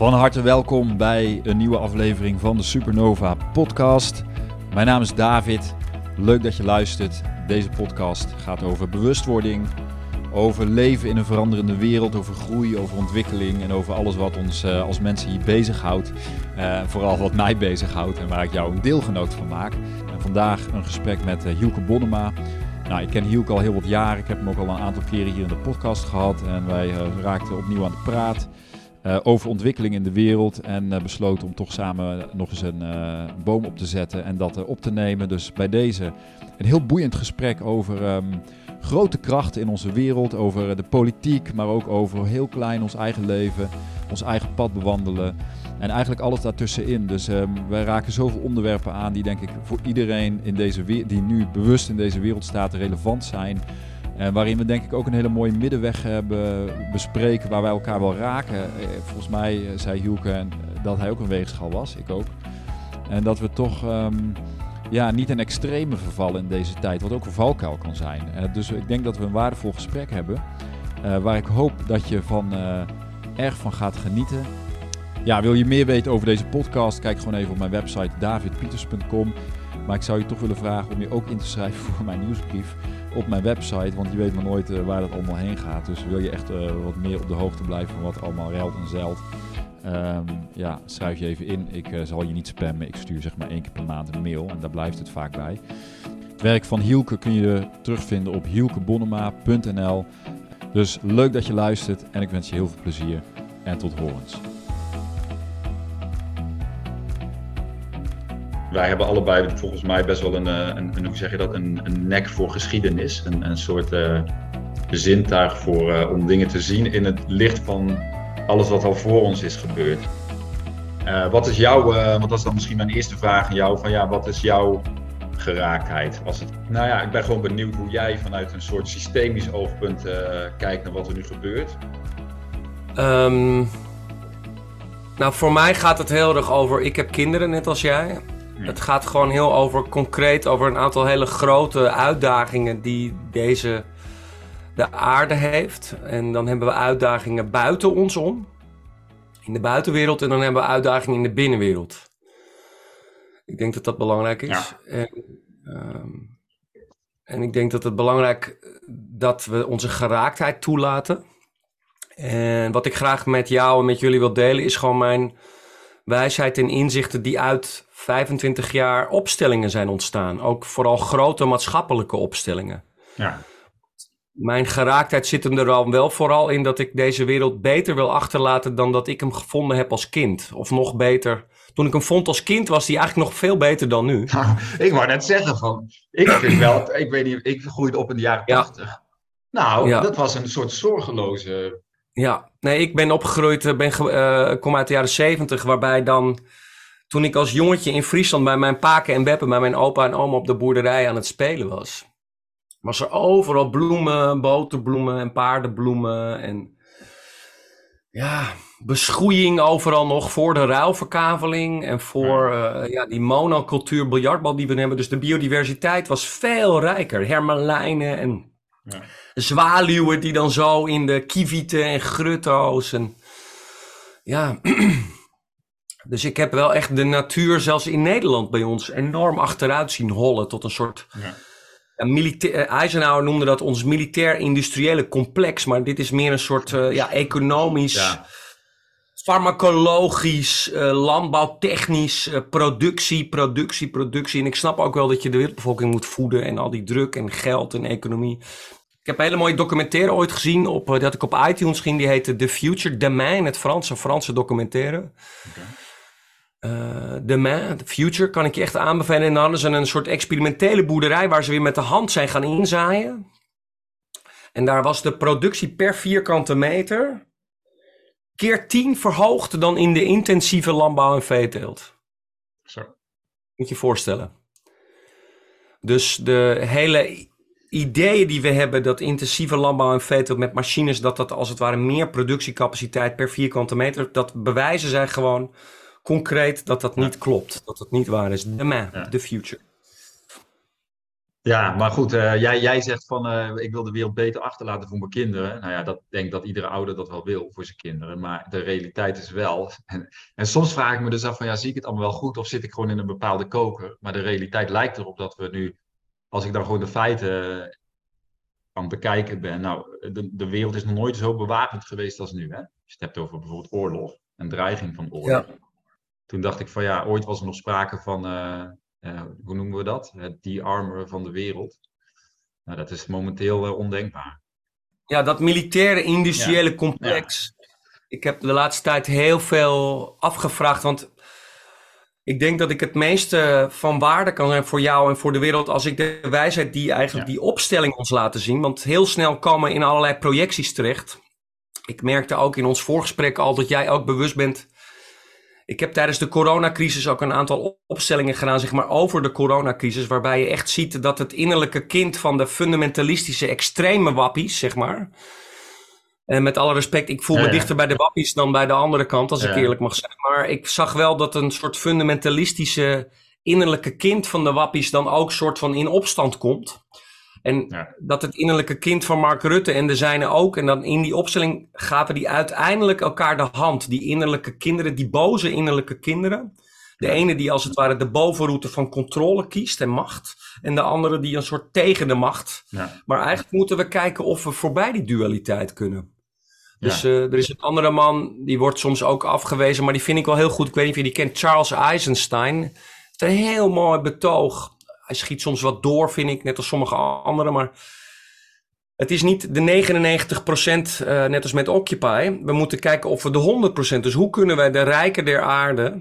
Van harte welkom bij een nieuwe aflevering van de Supernova Podcast. Mijn naam is David. Leuk dat je luistert. Deze podcast gaat over bewustwording, over leven in een veranderende wereld, over groei, over ontwikkeling en over alles wat ons uh, als mensen hier bezighoudt. Uh, vooral wat mij bezighoudt en waar ik jou een deelgenoot van maak. En vandaag een gesprek met uh, Hielke Bonnema. Nou, ik ken Hielke al heel wat jaren. Ik heb hem ook al een aantal keren hier in de podcast gehad. En wij raakten opnieuw aan de praat. Uh, over ontwikkeling in de wereld. En uh, besloten om toch samen nog eens een uh, boom op te zetten en dat op te nemen. Dus bij deze een heel boeiend gesprek over um, grote krachten in onze wereld. Over de politiek, maar ook over heel klein ons eigen leven, ons eigen pad bewandelen. En eigenlijk alles daartussenin. Dus um, wij raken zoveel onderwerpen aan die denk ik voor iedereen in deze die nu bewust in deze wereld staat relevant zijn. En waarin we denk ik ook een hele mooie middenweg hebben bespreken waar wij elkaar wel raken. Volgens mij zei Hielke dat hij ook een weegschaal was, ik ook. En dat we toch um, ja, niet in extreme vervallen in deze tijd, wat ook een valkuil kan zijn. Dus ik denk dat we een waardevol gesprek hebben, waar ik hoop dat je van, erg van gaat genieten. Ja, wil je meer weten over deze podcast? Kijk gewoon even op mijn website davidpieters.com. Maar ik zou je toch willen vragen om je ook in te schrijven voor mijn nieuwsbrief op mijn website. Want je weet maar nooit uh, waar dat allemaal heen gaat. Dus wil je echt uh, wat meer op de hoogte blijven van wat allemaal ruilt en zeilt. Um, ja, schrijf je even in. Ik uh, zal je niet spammen. Ik stuur zeg maar één keer per maand een mail. En daar blijft het vaak bij. Het werk van Hielke kun je terugvinden op hielkebonnema.nl. Dus leuk dat je luistert. En ik wens je heel veel plezier. En tot horens. Wij hebben allebei volgens mij best wel een, een, een hoe zeg je dat, een, een nek voor geschiedenis. Een, een soort uh, zintuig voor, uh, om dingen te zien in het licht van alles wat al voor ons is gebeurd. Wat is jouw, want dat is dan misschien mijn eerste vraag aan jou, van ja, wat is jouw geraaktheid? Was het, nou ja, ik ben gewoon benieuwd hoe jij vanuit een soort systemisch oogpunt kijkt naar wat er nu gebeurt. Um, nou, voor mij gaat het heel erg over, ik heb kinderen net als jij. Het gaat gewoon heel over concreet over een aantal hele grote uitdagingen die deze de aarde heeft. En dan hebben we uitdagingen buiten ons om, in de buitenwereld, en dan hebben we uitdagingen in de binnenwereld. Ik denk dat dat belangrijk is. Ja. En, um, en ik denk dat het belangrijk dat we onze geraaktheid toelaten. En wat ik graag met jou en met jullie wil delen, is gewoon mijn wijsheid en inzichten die uit 25 jaar opstellingen zijn ontstaan. Ook vooral grote maatschappelijke opstellingen. Ja. Mijn geraaktheid zit hem er al wel vooral in dat ik deze wereld beter wil achterlaten dan dat ik hem gevonden heb als kind. Of nog beter. Toen ik hem vond als kind was hij eigenlijk nog veel beter dan nu. Nou, ik wou net zeggen van, ik vind wel, ik weet niet, ik groeide op in de jaren 80. Ja. Nou, ja. dat was een soort zorgeloze ja, nee, ik ben opgegroeid, ben, uh, kom uit de jaren zeventig, waarbij dan, toen ik als jongetje in Friesland bij mijn paken en beppen, bij mijn opa en oma op de boerderij aan het spelen was, was er overal bloemen, boterbloemen en paardenbloemen en ja, beschroeiing overal nog voor de ruilverkaveling en voor uh, ja, die monocultuur biljartbal die we hebben. Dus de biodiversiteit was veel rijker. Hermelijnen en... Ja zwaluwen die dan zo in de kievieten en grutto's en ja. Dus ik heb wel echt de natuur, zelfs in Nederland bij ons, enorm achteruit zien hollen tot een soort. Ja. Ja, militair, Eisenhower noemde dat ons militair-industriële complex, maar dit is meer een soort uh, ja, economisch, ja. farmacologisch, uh, landbouwtechnisch, uh, productie, productie, productie. En ik snap ook wel dat je de wereldbevolking moet voeden en al die druk en geld en economie. Ik heb een hele mooie documentaire ooit gezien op, dat ik op iTunes ging. Die heette The Future Demain, het Franse, Franse documentaire. Okay. Uh, Demain, The Future, kan ik je echt aanbevelen. En dan hadden ze een soort experimentele boerderij waar ze weer met de hand zijn gaan inzaaien. En daar was de productie per vierkante meter keer tien verhoogd dan in de intensieve landbouw en veeteelt. Zo. Moet je je voorstellen. Dus de hele ideeën die we hebben dat intensieve landbouw en veeteelt met machines, dat dat als het ware meer productiecapaciteit per vierkante meter, dat bewijzen zij gewoon concreet dat dat niet klopt. Dat dat niet waar is. The man, ja. the future. Ja, maar goed, uh, jij, jij zegt van uh, ik wil de wereld beter achterlaten voor mijn kinderen. Nou ja, dat denk dat iedere ouder dat wel wil voor zijn kinderen. Maar de realiteit is wel. En, en soms vraag ik me dus af van ja, zie ik het allemaal wel goed of zit ik gewoon in een bepaalde koker? Maar de realiteit lijkt erop dat we nu, als ik dan gewoon de feiten aan het bekijken ben. Nou, de, de wereld is nog nooit zo bewapend geweest als nu. Hè? Als je het hebt over bijvoorbeeld oorlog en dreiging van oorlog. Ja. Toen dacht ik van ja, ooit was er nog sprake van. Uh, uh, hoe noemen we dat? Het de-armeren van de wereld. Nou, dat is momenteel uh, ondenkbaar. Ja, dat militaire industriële complex. Ik heb de laatste tijd heel veel afgevraagd, want ik denk dat ik het meeste van waarde kan zijn voor jou en voor de wereld als ik de wijsheid die eigenlijk die opstelling ons laten zien. Want heel snel komen we in allerlei projecties terecht. Ik merkte ook in ons voorgesprek al dat jij ook bewust bent ik heb tijdens de coronacrisis ook een aantal opstellingen gedaan, zeg maar, over de coronacrisis. Waarbij je echt ziet dat het innerlijke kind van de fundamentalistische extreme wappies, zeg maar. En met alle respect, ik voel me dichter bij de wappies dan bij de andere kant, als ik eerlijk mag zijn. Maar ik zag wel dat een soort fundamentalistische innerlijke kind van de wappies dan ook soort van in opstand komt. En dat het innerlijke kind van Mark Rutte en de zijne ook. En dan in die opstelling gaven die uiteindelijk elkaar de hand. Die innerlijke kinderen, die boze innerlijke kinderen. De ene die als het ware de bovenroute van controle kiest en macht. En de andere die een soort tegen de macht. Ja. Maar eigenlijk moeten we kijken of we voorbij die dualiteit kunnen. Dus uh, er is een andere man, die wordt soms ook afgewezen, maar die vind ik wel heel goed. Ik weet niet of je die kent, Charles Eisenstein. Het is een heel mooi betoog hij schiet soms wat door, vind ik, net als sommige anderen. Maar het is niet de 99% uh, net als met Occupy. We moeten kijken of we de 100%. Dus hoe kunnen wij de rijken der aarde,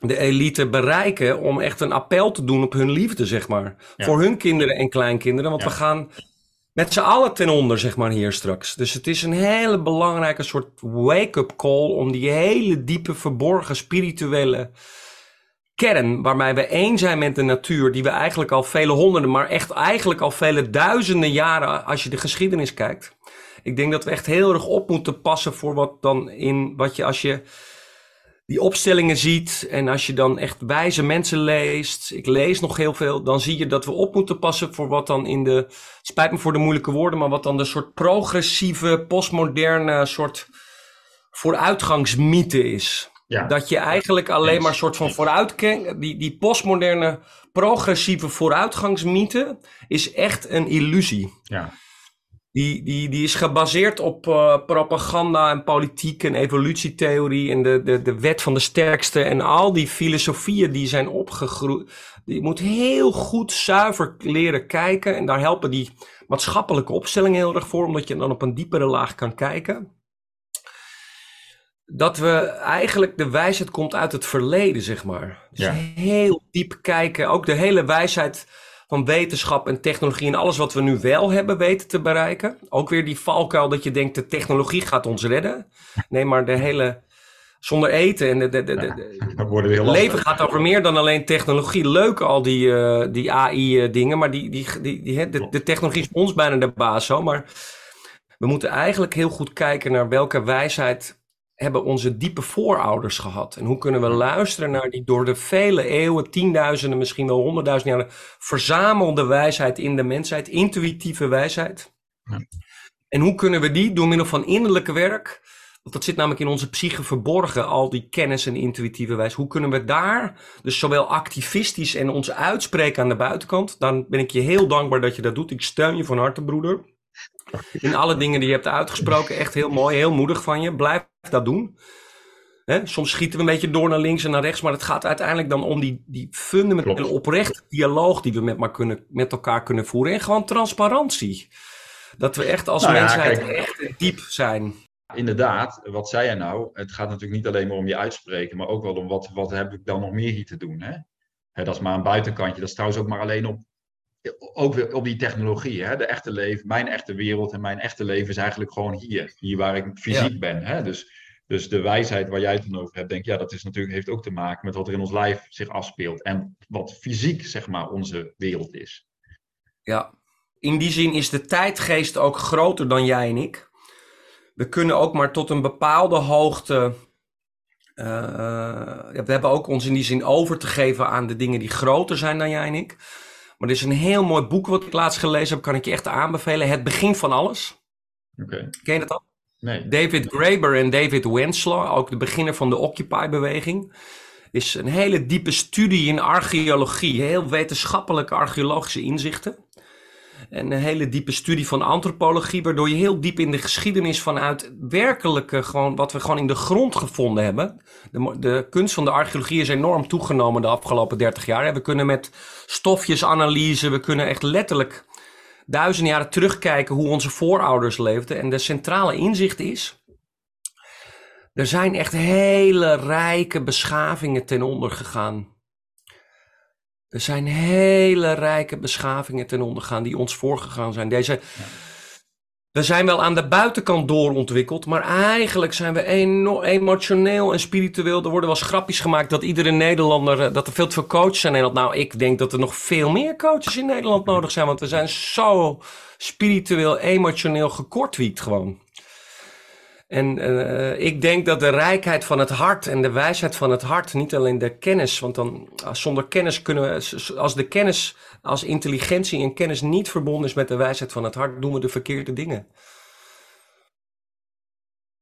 de elite, bereiken om echt een appel te doen op hun liefde, zeg maar. Voor hun kinderen en kleinkinderen. Want we gaan met z'n allen ten onder, zeg maar, hier straks. Dus het is een hele belangrijke soort wake-up call om die hele diepe, verborgen, spirituele kern waarmee we één zijn met de natuur, die we eigenlijk al vele honderden, maar echt eigenlijk al vele duizenden jaren, als je de geschiedenis kijkt. Ik denk dat we echt heel erg op moeten passen voor wat dan in, wat je als je die opstellingen ziet en als je dan echt wijze mensen leest, ik lees nog heel veel, dan zie je dat we op moeten passen voor wat dan in de, spijt me voor de moeilijke woorden, maar wat dan de soort progressieve, postmoderne soort vooruitgangsmythe is. Ja. Dat je eigenlijk alleen maar een soort van vooruit... Die, die postmoderne progressieve vooruitgangsmythe is echt een illusie. Ja. Die, die, die is gebaseerd op uh, propaganda en politiek en evolutietheorie en de, de, de wet van de sterkste en al die filosofieën die zijn opgegroeid. Je moet heel goed zuiver leren kijken en daar helpen die maatschappelijke opstellingen heel erg voor, omdat je dan op een diepere laag kan kijken dat we eigenlijk de wijsheid komt uit het verleden, zeg maar. Dus heel diep kijken, ook de hele wijsheid van wetenschap en technologie en alles wat we nu wel hebben weten te bereiken. Ook weer die valkuil dat je denkt de technologie gaat ons redden. Nee, maar de hele zonder eten en de, de, de, de leven gaat over meer dan alleen technologie. Leuk al die, uh, die AI-dingen, eh, maar die, die, die, die, de, de technologie is ons bijna de baas zo. Maar we moeten eigenlijk heel goed kijken naar welke wijsheid hebben onze diepe voorouders gehad? En hoe kunnen we luisteren naar die door de vele eeuwen, tienduizenden, misschien wel honderdduizenden jaren verzamelde wijsheid in de mensheid, intuïtieve wijsheid? Ja. En hoe kunnen we die door middel van innerlijke werk, want dat zit namelijk in onze psyche verborgen, al die kennis en intuïtieve wijsheid, hoe kunnen we daar dus zowel activistisch en ons uitspreken aan de buitenkant? Dan ben ik je heel dankbaar dat je dat doet. Ik steun je van harte, broeder. In alle dingen die je hebt uitgesproken, echt heel mooi, heel moedig van je. Blijf dat doen. soms schieten we een beetje door naar links en naar rechts, maar het gaat uiteindelijk dan om die, die fundamentele oprechte dialoog die we met, maar kunnen, met elkaar kunnen voeren. En gewoon transparantie. Dat we echt als nou mensheid echt diep zijn. Inderdaad, wat zei jij nou? Het gaat natuurlijk niet alleen maar om je uitspreken, maar ook wel om wat, wat heb ik dan nog meer hier te doen. Hè? dat is maar een buitenkantje. Dat is trouwens ook maar alleen op ook weer op die technologie. Hè? De echte leven, mijn echte wereld en mijn echte leven is eigenlijk gewoon hier. Hier waar ik fysiek ben. Hè? Dus, dus de wijsheid waar jij het dan over hebt, denk ik, ja, dat is natuurlijk, heeft ook te maken met wat er in ons lijf zich afspeelt. En wat fysiek, zeg maar, onze wereld is. Ja, in die zin is de tijdgeest ook groter dan jij en ik. We kunnen ook maar tot een bepaalde hoogte. Uh, we hebben ook ons in die zin over te geven aan de dingen die groter zijn dan jij en ik. Maar er is een heel mooi boek wat ik laatst gelezen heb, kan ik je echt aanbevelen. Het begin van alles. Oké. Ken je dat al? Nee. David Graeber en David Wenslaw, ook de beginner van de Occupy-beweging, is een hele diepe studie in archeologie, heel wetenschappelijke archeologische inzichten. En een hele diepe studie van antropologie, waardoor je heel diep in de geschiedenis vanuit werkelijke, gewoon wat we gewoon in de grond gevonden hebben. De, de kunst van de archeologie is enorm toegenomen de afgelopen 30 jaar. We kunnen met stofjesanalyse, we kunnen echt letterlijk duizenden jaren terugkijken hoe onze voorouders leefden. En de centrale inzicht is, er zijn echt hele rijke beschavingen ten onder gegaan. Er zijn hele rijke beschavingen ten onder gegaan die ons voorgegaan zijn. Deze, We zijn wel aan de buitenkant doorontwikkeld, maar eigenlijk zijn we eno- emotioneel en spiritueel. Er worden wel eens gemaakt dat iedere Nederlander, eh, dat er veel te veel coaches zijn in Nederland. Nou, ik denk dat er nog veel meer coaches in Nederland nodig zijn, want we zijn zo spiritueel, emotioneel gekortwiekt gewoon. En eh, ik denk dat de rijkheid van het hart en de wijsheid van het hart, niet alleen de kennis, want dan ah, zonder kennis kunnen we, als de kennis, als intelligentie en kennis niet verbonden is met de wijsheid van het hart, doen we de verkeerde dingen.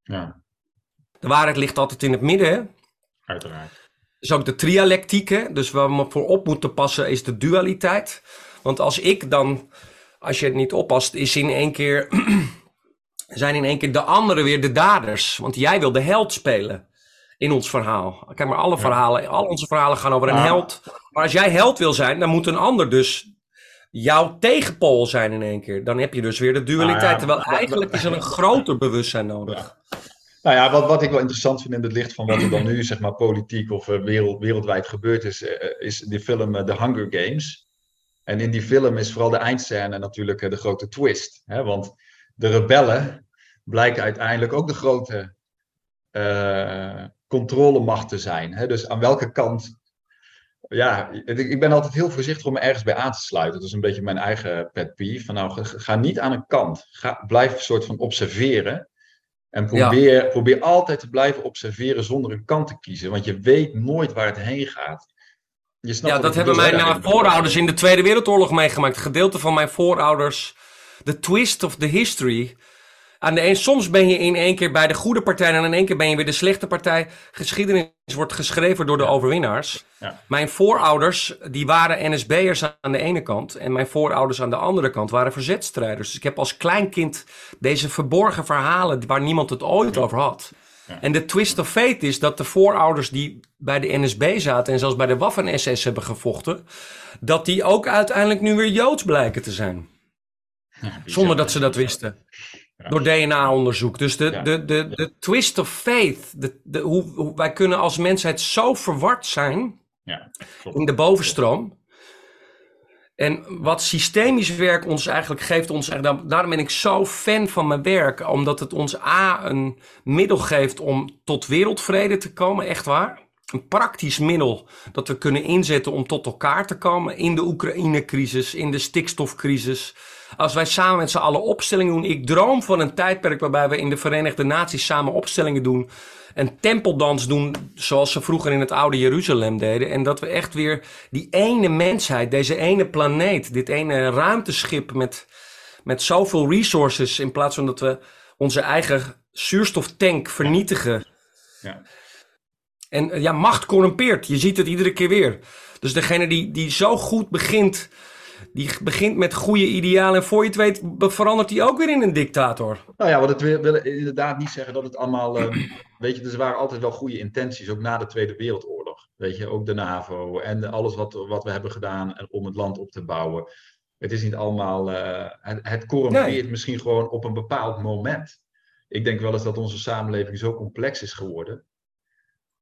Ja, De waarheid ligt altijd in het midden. Hè? uiteraard. is ook de trialectiek. Hè? Dus waar we voor op moeten passen is de dualiteit. Want als ik dan, als je het niet oppast, is in één keer, zijn in één keer de anderen weer de daders. Want jij wil de held spelen in ons verhaal. Kijk maar, alle verhalen, al onze verhalen gaan over een Ah. held. Maar als jij held wil zijn, dan moet een ander dus jouw tegenpool zijn in één keer. Dan heb je dus weer de dualiteit. Ah, ja. Terwijl eigenlijk is er een groter bewustzijn nodig. Nou ja, wat, wat ik wel interessant vind in het licht van wat er dan nu, zeg maar, politiek of eh, wereld, wereldwijd gebeurd is, eh, is die film eh, The Hunger Games. En in die film is vooral de eindscène natuurlijk de grote twist. Hè? Want de rebellen blijken uiteindelijk ook de grote eh, controlemacht te zijn. Hè? Dus aan welke kant. Ja, ik ben altijd heel voorzichtig om me ergens bij aan te sluiten. Dat is een beetje mijn eigen pet peeve. Van nou, ga, niet aan een kant. Ga, blijf een soort van observeren. En probeer, probeer altijd te blijven observeren zonder een kant te kiezen. Want je weet nooit waar het heen gaat. Je snapt Ja, dat hebben mijn eh, voorouders in de Tweede Wereldoorlog meegemaakt. Een gedeelte van mijn voorouders. De twist of the history. Aan de een, soms ben je in één keer bij de goede partij en in één keer ben je weer de slechte partij. Geschiedenis wordt geschreven door de overwinnaars. Ja. Mijn voorouders, die waren NSB'ers aan de ene kant. En mijn voorouders aan de andere kant waren verzetstrijders. Dus ik heb als klein kind deze verborgen verhalen waar niemand het ooit over had. Ja. En de twist of fate is dat de voorouders die bij de NSB zaten en zelfs bij de Waffen-SS hebben gevochten, dat die ook uiteindelijk nu weer Joods blijken te zijn. Ja. Zonder dat ze dat wisten. Ja. Door DNA-onderzoek. Dus de, de, de, de twist of faith. De, de, hoe, hoe, wij kunnen als mensheid zo verward zijn in de bovenstroom. En wat systemisch werk ons eigenlijk geeft, ons, daarom ben ik zo fan van mijn werk, omdat het ons A een middel geeft om tot wereldvrede te komen, echt waar. Een praktisch middel dat we kunnen inzetten om tot elkaar te komen in de Oekraïne-crisis, in de stikstofcrisis. Als wij samen met z'n allen opstellingen doen. Ik droom van een tijdperk waarbij we in de Verenigde Naties samen opstellingen doen. Een tempeldans doen zoals ze vroeger in het oude Jeruzalem deden. En dat we echt weer die ene mensheid, deze ene planeet, dit ene ruimteschip met, met zoveel resources. In plaats van dat we onze eigen zuurstoftank vernietigen. Ja. En eh, ja, macht corrumpeert. Je ziet het iedere keer weer. Dus degene die, die zo goed begint, die begint met goede idealen. En voor je het weet verandert hij ook weer in een dictator. Nou ja, wat het wil, wil inderdaad niet zeggen dat het allemaal. eh, weet je, dus er waren altijd wel goede intenties, ook na de Tweede Wereldoorlog. Weet je, ook de NAVO en alles wat, wat we hebben gedaan om het land op te bouwen. Het is niet allemaal. eh, het, het corrumpeert Nee. misschien gewoon op een bepaald moment. Ik denk wel eens dat onze samenleving zo complex is geworden.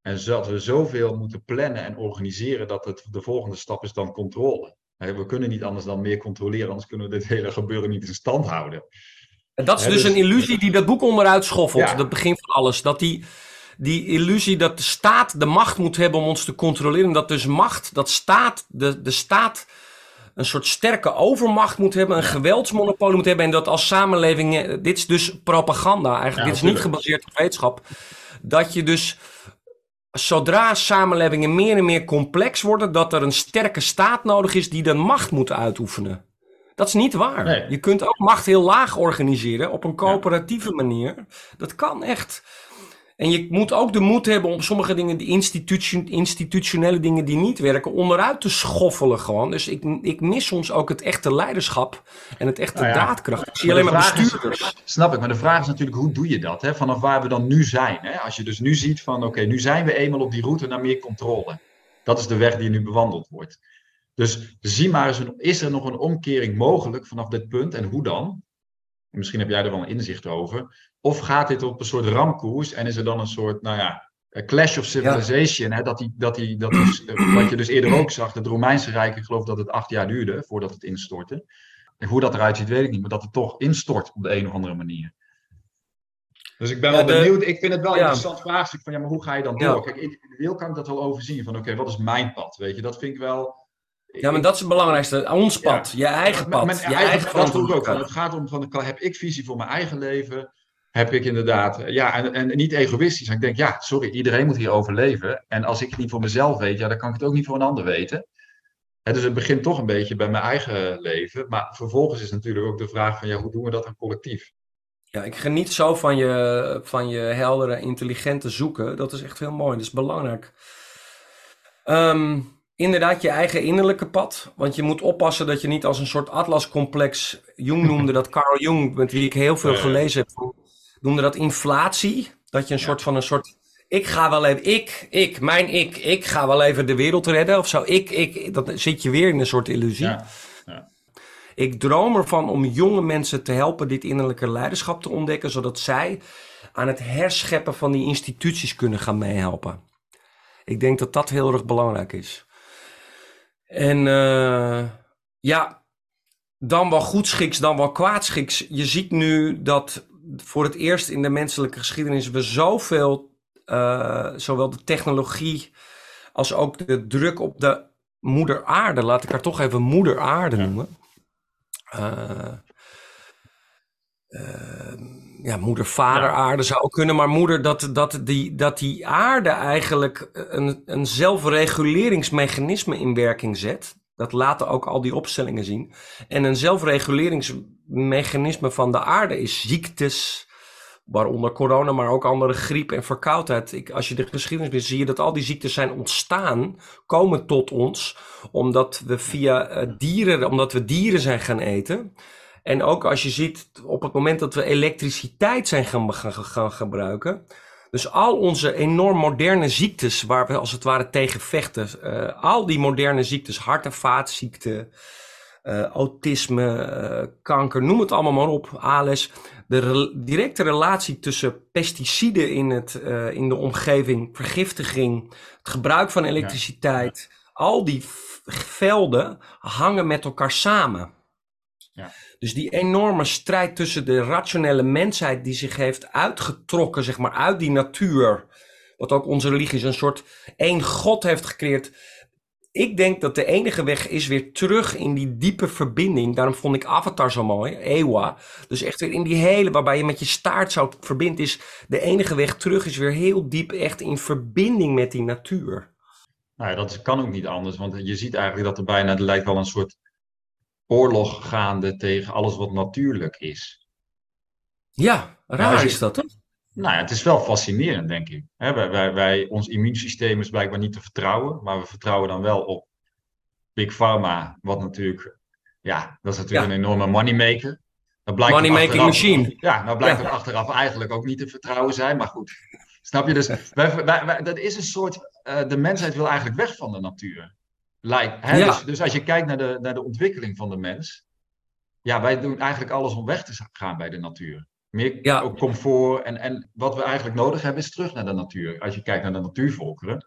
En dat we zoveel moeten plannen en organiseren dat het de volgende stap is dan controle. We kunnen niet anders dan meer controleren, anders kunnen we dit hele gebeuren niet in stand houden. En dat is dus dus- een illusie die dat boek onderuit schoffelt. Ja. Dat begin van alles. Dat die, die illusie dat de staat de macht moet hebben om ons te controleren. Dat dus macht, dat staat, de, de staat een soort sterke overmacht moet hebben. Een geweldsmonopolie moet hebben. En dat als samenleving, eh, dit is dus propaganda eigenlijk. Ja, dit is niet gebaseerd op wetenschap. Dat je dus zodra samenlevingen meer en meer complex worden, dat er een sterke staat nodig is die de macht moet uitoefenen. Dat is niet waar. Nee. Je kunt ook macht heel laag organiseren op een coöperatieve manier. Dat kan echt. En je moet ook de moed hebben om sommige dingen, die institution, institutionele dingen die niet werken, onderuit te schoffelen gewoon. Dus ik, ik mis soms ook het echte leiderschap en het echte Nou ja, daadkracht. Ik zie alleen maar is- bestuurders. Snap ik, maar de vraag is natuurlijk hoe doe je dat? Hè? Vanaf waar we dan nu zijn. Hè? Als je dus nu ziet van oké, nu zijn we eenmaal op die route naar meer controle. Dat is de weg die nu bewandeld wordt. Dus zie maar eens, een- is er nog een omkering mogelijk vanaf dit punt en hoe dan? Misschien heb jij er wel een inzicht over. Of gaat dit op een soort ramkoers en is er dan een soort, nou ja, clash of civilization. Hè? Dat die, dat die, dat die, wat je dus eerder ook zag, het Romeinse Rijk, ik geloof dat het acht jaar duurde voordat het instortte. En hoe dat eruit ziet, weet ik niet, maar dat het toch instort op de een of andere manier. Dus ik ben Ja, wel de- benieuwd. Ik vind het wel een ja. interessant vraagstuk van ja, maar hoe ga je dan door? Kijk, individueel kan ik dat wel overzien van oké, wat is mijn pad? Weet je, dat vind ik wel. Ja, maar dat is het belangrijkste. Ons pad, je eigen Mijn- pad, mijn je eigen- eigen dat ook. Van, het gaat om van heb ik visie voor mijn eigen leven? Heb ik inderdaad, ja, en, en niet egoïstisch. En ik denk, ja, sorry, iedereen moet hier overleven. En als ik het niet voor mezelf weet, ja, dan kan ik het ook niet voor een ander weten. Dus het begint toch een beetje bij mijn eigen leven. Maar vervolgens is natuurlijk ook de vraag van, ja, hoe doen we dat dan collectief? Ja, ik geniet zo van je, van je heldere, intelligente zoeken. Dat is echt heel mooi. Dat is belangrijk. Ehm, inderdaad, je eigen innerlijke pad. Want je moet oppassen dat je niet als een soort atlascomplex... Jung noemde dat, Carl Jung, met wie ik heel veel gelezen heb, noemde dat inflatie. Dat je een Ja. soort van een soort... Ik ga wel even, ik, ik, mijn ik, ik ga wel even de wereld redden of zo. Ik, ik, dat zit je weer in een soort illusie. Ja. Ik droom ervan om jonge mensen te helpen dit innerlijke leiderschap te ontdekken, zodat zij aan het herscheppen van die instituties kunnen gaan meehelpen. Ik denk dat dat heel erg belangrijk is. En eh, ja, dan wel goedschiks, dan wel kwaadschiks. Je ziet nu dat voor het eerst in de menselijke geschiedenis we zoveel, eh, zowel de technologie als ook de druk op de moeder aarde, laat ik haar toch even moeder aarde Ja. noemen. Eh, eh, ja, moeder, vader, Ja. aarde zou ook kunnen, maar moeder, dat, dat, die, dat die aarde eigenlijk een, een zelfreguleringsmechanisme in werking zet. Dat laten ook al die opstellingen zien. En een zelfreguleringsmechanisme van de aarde is ziektes, waaronder corona, maar ook andere griep en verkoudheid. Ik, als je de geschiedenis leest, zie je dat al die ziektes zijn ontstaan, komen tot ons, omdat we via eh, dieren, omdat we dieren zijn gaan eten. En ook als je ziet, op het moment dat we elektriciteit zijn gaan, gaan, gaan gebruiken. Dus al onze enorm moderne ziektes, waar we als het ware tegen vechten. eh, al die moderne ziektes, hart- en vaatziekten, eh, autisme, eh, kanker, noem het allemaal maar op, ALS. De re- directe relatie tussen pesticiden in, het, in de omgeving, vergiftiging, het gebruik van elektriciteit. Al die velden hangen met elkaar samen. Ja. Dus die enorme strijd tussen de rationele mensheid die zich heeft uitgetrokken, zeg maar, uit die natuur. Wat ook onze religie is, een soort één God heeft gecreëerd. Ik denk dat de enige weg is weer terug in die diepe verbinding. Daarom vond ik Avatar zo mooi, Ewa. Dus echt weer in die hele, waarbij je met je staart zo verbindt, is de enige weg terug is weer heel diep echt in verbinding met die natuur. Nou ja, dat kan ook niet anders, want je ziet eigenlijk dat er bijna, er lijkt wel een soort oorlog gaande tegen alles wat natuurlijk is. Ja, raar als je- is dat, toch? Nou ja, het is wel fascinerend, denk ik. Hè, wij, wij, wij, ons immuunsysteem is blijkbaar niet te vertrouwen, maar we vertrouwen dan wel op Big Pharma, wat natuurlijk, ja, dat is natuurlijk Ja. een enorme moneymaker. Dat blijkt Money ook making achteraf- machine. Ja, nou blijkt Ja. achteraf eigenlijk ook niet te vertrouwen zijn, maar goed. Snap je? Dus wij, dat is een soort, eh, de mensheid wil eigenlijk weg van de natuur. Lijkt, hè? Ja. Dus, dus als je kijkt naar de, naar de ontwikkeling van de mens, ja, wij doen eigenlijk alles om weg te gaan bij de natuur. Meer Ja. ook comfort. En, en wat we eigenlijk nodig hebben is terug naar de natuur. Als je kijkt naar de natuurvolkeren.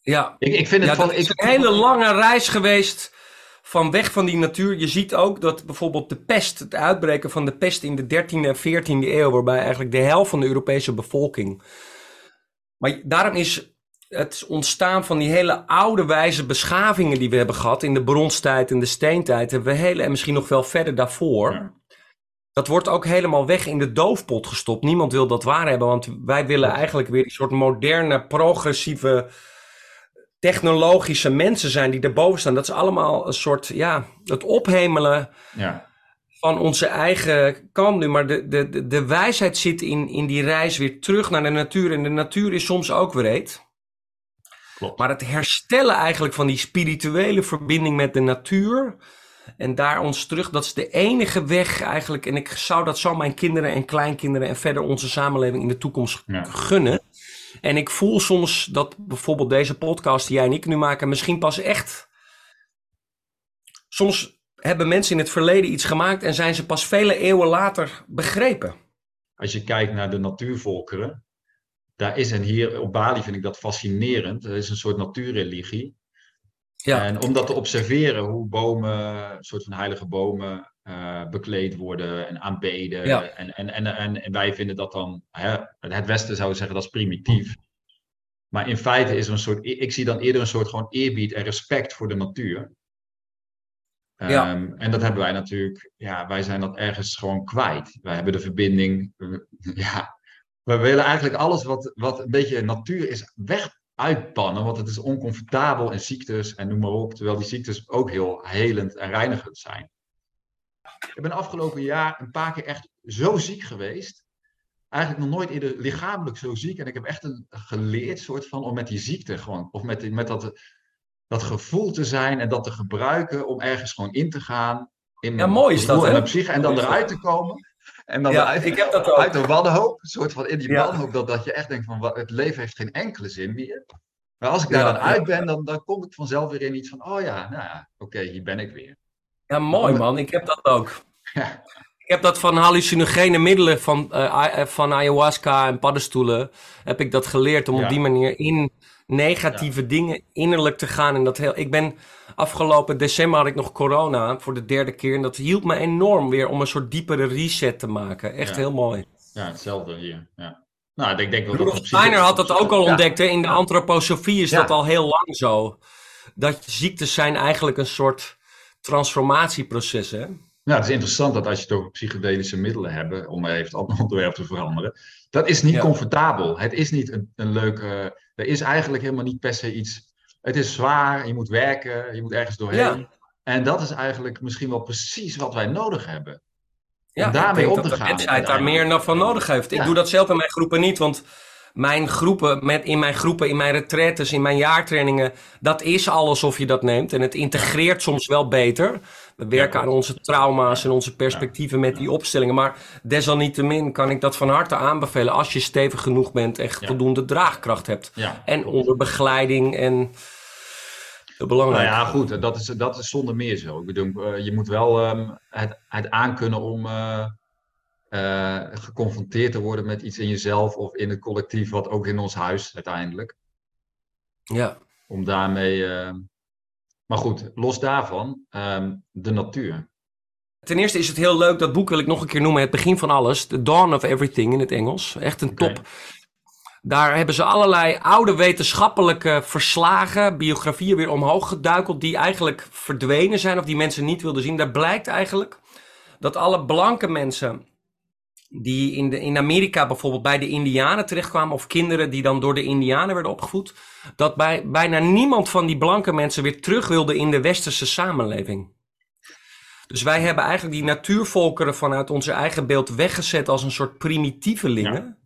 Ja, Ik, ik vind het Ja, van. dat is ik, een hele lange reis geweest van weg van die natuur. Je ziet ook dat bijvoorbeeld de pest, het uitbreken van de pest in de 13e en 14e eeuw, waarbij eigenlijk de helft van de Europese bevolking. Maar daarom is het ontstaan van die hele oude wijze beschavingen die we hebben gehad in de bronstijd en de steentijd, hebben we hele, en misschien nog wel verder daarvoor. Ja. dat wordt ook helemaal weg in de doofpot gestopt. Niemand wil dat waar hebben, want wij willen eigenlijk weer een soort moderne, progressieve, technologische mensen zijn die erboven staan. Dat is allemaal een soort, ja, het ophemelen Ja. van onze eigen kant nu. Maar de, de, de, de wijsheid zit in, in die reis weer terug naar de natuur. En de natuur is soms ook wreed. Klopt. Maar het herstellen eigenlijk van die spirituele verbinding met de natuur. En daar ons terug, dat is de enige weg eigenlijk. En ik zou dat zo mijn kinderen en kleinkinderen en verder onze samenleving in de toekomst Ja. gunnen. En ik voel soms dat bijvoorbeeld deze podcast die jij en ik nu maken, misschien pas echt. Soms hebben mensen in het verleden iets gemaakt en zijn ze pas vele eeuwen later begrepen. Als je kijkt naar de natuurvolkeren, daar is en hier op Bali vind ik dat fascinerend. Er is een soort natuurreligie. Ja, En om dat te observeren, hoe bomen, een soort van heilige bomen, eh, bekleed worden en aanbeden. Ja. En, en, en, en, en wij vinden dat dan, hè, het Westen zou zeggen dat is primitief. Maar in feite is er een soort, ik zie dan eerder een soort gewoon eerbied en respect voor de natuur. Ja. Ehm, en dat hebben wij natuurlijk, ja, wij zijn dat ergens gewoon kwijt. Wij hebben de verbinding, we- ja, we willen eigenlijk alles wat, wat een beetje natuur is weg uitbannen, want het is oncomfortabel en ziektes en noem maar op, terwijl die ziektes ook heel helend en reinigend zijn. Ik ben afgelopen jaar een paar keer echt zo ziek geweest. Eigenlijk nog nooit eerder lichamelijk zo ziek. En ik heb echt een, geleerd soort van om met die ziekte gewoon, of met, die- met dat, dat gevoel te zijn en dat te gebruiken om ergens gewoon in te gaan. In mijn mooi is dat, gevoel en hè? mijn psyche en dan eruit te komen. En dan Ja, eruit, ik heb dat ook. uit de wanhoop, een soort van in die wanhoop, dat, dat je echt denkt van het leven heeft geen enkele zin meer. Maar als ik daar dan uit ben, dan, dan kom ik vanzelf weer in iets van, oh ja, nou ja, oké, hier ben ik weer. ja, mooi man. Ik heb dat ook. Ja. Ik heb dat van hallucinogene middelen, van, eh, eh, van ayahuasca en paddenstoelen, heb ik dat geleerd om Ja. op die manier in negatieve dingen innerlijk te gaan. En dat heel, ik ben afgelopen december had ik nog corona voor de derde keer. En dat hielp me enorm weer om een soort diepere reset te maken. Echt Ja. heel mooi. Ja, hetzelfde hier. Ja. Nou, ik denk wel dat Steiner had dat ook al Ja. ontdekt. Hè? In de antroposofie is Ja. dat al heel lang zo. Dat ziektes zijn eigenlijk een soort transformatieproces. Hè? Ja, het is interessant dat als je het over psychedelische middelen hebt, om even het andere onderwerp te veranderen, dat is niet Ja. comfortabel. Het is niet een, een leuke, er is eigenlijk helemaal niet per se iets, het is zwaar, je moet werken, je moet ergens doorheen. Ja. En dat is eigenlijk misschien wel precies wat wij nodig hebben. Ja, Om daarmee ik denk om te dat de gaan mensheid daar meer van nodig heeft. Ik doe dat zelf in mijn groepen niet, want mijn groepen, met, in mijn groepen, in mijn retretes, in mijn jaartrainingen, dat is alles of je dat neemt. En het integreert soms wel beter. We werken aan onze trauma's en onze perspectieven met die opstellingen. Maar desalniettemin kan ik dat van harte aanbevelen als je stevig genoeg bent en voldoende draagkracht hebt. En onder begeleiding en heel Nou belangrijk. ja, goed, dat is, dat is zonder meer zo. Ik bedoel, eh, je moet wel ehm, het, het aankunnen om eh, eh, geconfronteerd te worden met iets in jezelf of in het collectief, wat ook in ons huis uiteindelijk. ja. Om daarmee. ehm, maar goed, los daarvan, ehm, de natuur. Ten eerste is het heel leuk, dat boek wil ik nog een keer noemen, Het Begin van Alles, The Dawn of Everything in het Engels. Echt een top. Daar hebben ze allerlei oude wetenschappelijke verslagen, biografieën weer omhoog geduikeld, die eigenlijk verdwenen zijn of die mensen niet wilden zien. Daar blijkt eigenlijk dat alle blanke mensen die in, de, in Amerika bijvoorbeeld bij de Indianen terechtkwamen, of kinderen die dan door de Indianen werden opgevoed, dat bij, bijna niemand van die blanke mensen weer terug wilde in de westerse samenleving. Dus wij hebben eigenlijk die natuurvolkeren vanuit onze eigen beeld weggezet als een soort primitievelingen.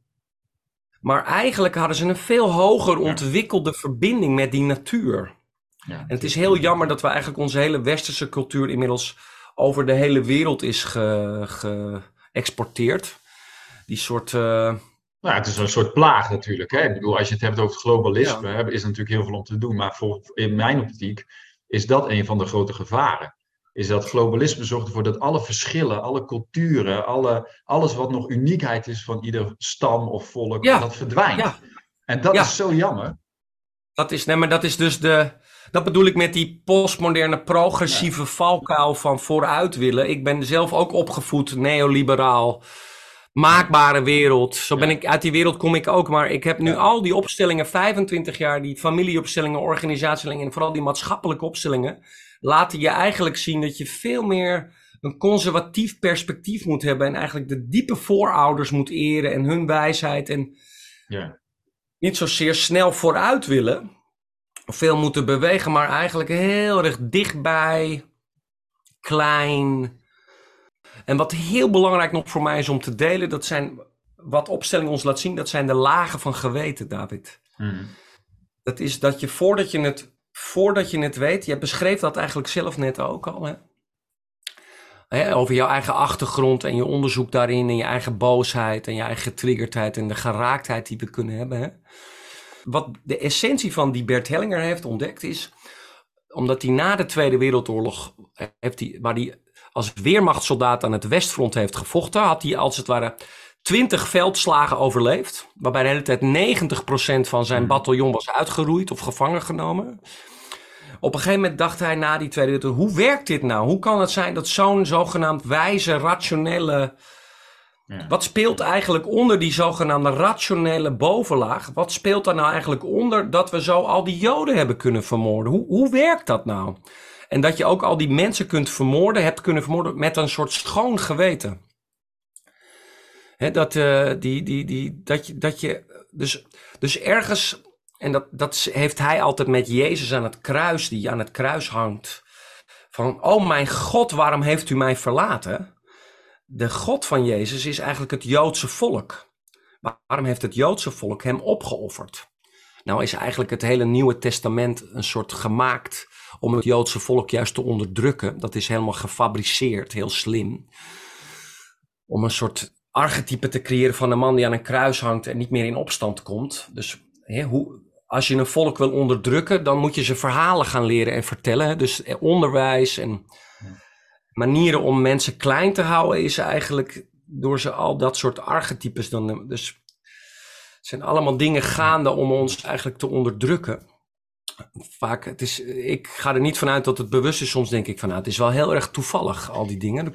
Maar eigenlijk hadden ze een veel hoger ontwikkelde verbinding met die natuur. Ja, En het is heel jammer dat we eigenlijk onze hele westerse cultuur inmiddels over de hele wereld is ge- geëxporteerd. Die soort. eh, Nou, het is een soort plaag natuurlijk. Hè? Ik bedoel, als je het hebt over globalisme, is er natuurlijk heel veel om te doen. Maar voor, in mijn optiek is dat een van de grote gevaren. Is dat globalisme zorgt ervoor dat alle verschillen, alle culturen, alle, alles wat nog uniekheid is van ieder stam of volk, Ja. dat verdwijnt. Ja. En dat is zo jammer. dat is, nee, maar dat is dus de. Dat bedoel ik met die postmoderne progressieve valkuil van vooruit willen. Ik ben zelf ook opgevoed, neoliberaal. Maakbare wereld. Zo ben ik, uit die wereld kom ik ook. Maar ik heb nu Ja. al die opstellingen, 25 jaar, die familieopstellingen, organisatieopstellingen en vooral die maatschappelijke opstellingen, laten je eigenlijk zien dat je veel meer een conservatief perspectief moet hebben en eigenlijk de diepe voorouders moet eren en hun wijsheid en Ja. niet zozeer snel vooruit willen, veel moeten bewegen, maar eigenlijk heel erg dichtbij, klein. En wat heel belangrijk nog voor mij is om te delen, dat zijn wat opstelling ons laat zien, dat zijn de lagen van geweten, David. Mhm. Dat is dat je voordat je het, voordat je het weet, je beschreef dat eigenlijk zelf net ook al, hè? Hè, over jouw eigen achtergrond en je onderzoek daarin en je eigen boosheid en je eigen getriggerdheid en de geraaktheid die we kunnen hebben. Hè? Wat de essentie van die Bert Hellinger heeft ontdekt is, omdat hij na de Tweede Wereldoorlog, heeft hij, waar hij als weermachtssoldaat aan het Westfront heeft gevochten, had hij als het ware 20 veldslagen overleefd, waarbij de hele tijd 90% van zijn bataljon was uitgeroeid of gevangen genomen. Op een gegeven moment dacht hij na die Tweede Wereldoorlog, hoe werkt dit nou? Hoe kan het zijn dat zo'n zogenaamd wijze, rationele... Wat speelt eigenlijk onder die zogenaamde rationele bovenlaag? Wat speelt daar nou eigenlijk onder dat we zo al die Joden hebben kunnen vermoorden? Hoe, hoe werkt dat nou? En dat je ook al die mensen kunt vermoorden, hebt kunnen vermoorden met een soort schoon geweten. Dat, eh, die, die, die, dat, je, dat je, dus, dus ergens, en dat, dat heeft hij altijd met Jezus aan het kruis, die aan het kruis hangt. Van, oh mijn God, waarom heeft u mij verlaten? De God van Jezus is eigenlijk het Joodse volk. Waarom heeft het Joodse volk hem opgeofferd? Nou is eigenlijk het hele Nieuwe Testament een soort gemaakt om het Joodse volk juist te onderdrukken. Dat is helemaal gefabriceerd, heel slim. Om een soort archetype te creëren van een man die aan een kruis hangt en niet meer in opstand komt. Dus hè, hoe, als je een volk wil onderdrukken, dan moet je ze verhalen gaan leren en vertellen. Dus eh, onderwijs en manieren om mensen klein te houden is eigenlijk door ze al dat soort archetypes dan. Dus het zijn allemaal dingen gaande om ons eigenlijk te onderdrukken. Vaak, het is, ik ga er niet vanuit dat het bewust is. Soms denk ik van, nou, het is wel heel erg toevallig, al die dingen.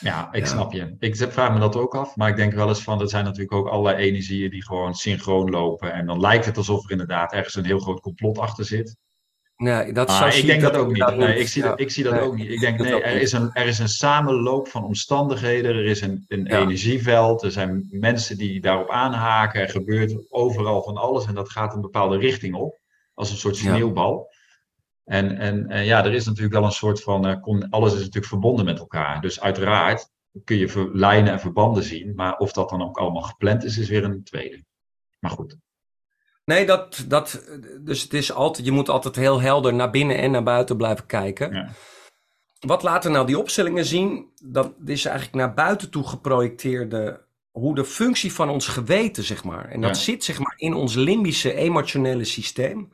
Ja, ik Ja. snap je. Ik vraag me dat ook af, maar ik denk wel eens van, er zijn natuurlijk ook allerlei energieën die gewoon synchroon lopen. En dan lijkt het alsof er inderdaad ergens een heel groot complot achter zit. Nee, dat zo ik denk dat ook niet. Nee, ik zie, Ja. dat, ik zie dat Nee, ook niet. Ik denk, nee, er is, een, er is een samenloop van omstandigheden. Er is een, een Ja. energieveld. Er zijn mensen die daarop aanhaken. Er gebeurt overal van alles. En dat gaat een bepaalde richting op. Als een soort Ja. sneeuwbal. En, en, en ja, er is natuurlijk wel een soort van. eh, alles is natuurlijk verbonden met elkaar. Dus uiteraard kun je lijnen en verbanden zien. Maar of dat dan ook allemaal gepland is, is weer een tweede. Maar goed. Nee, dat, dat, dus het is altijd, je moet altijd heel helder naar binnen en naar buiten blijven kijken. Ja. Wat laten nou die opstellingen zien? Dat is eigenlijk naar buiten toe geprojecteerde, hoe de functie van ons geweten, zeg maar. En dat Ja. zit, zeg maar, in ons limbische emotionele systeem.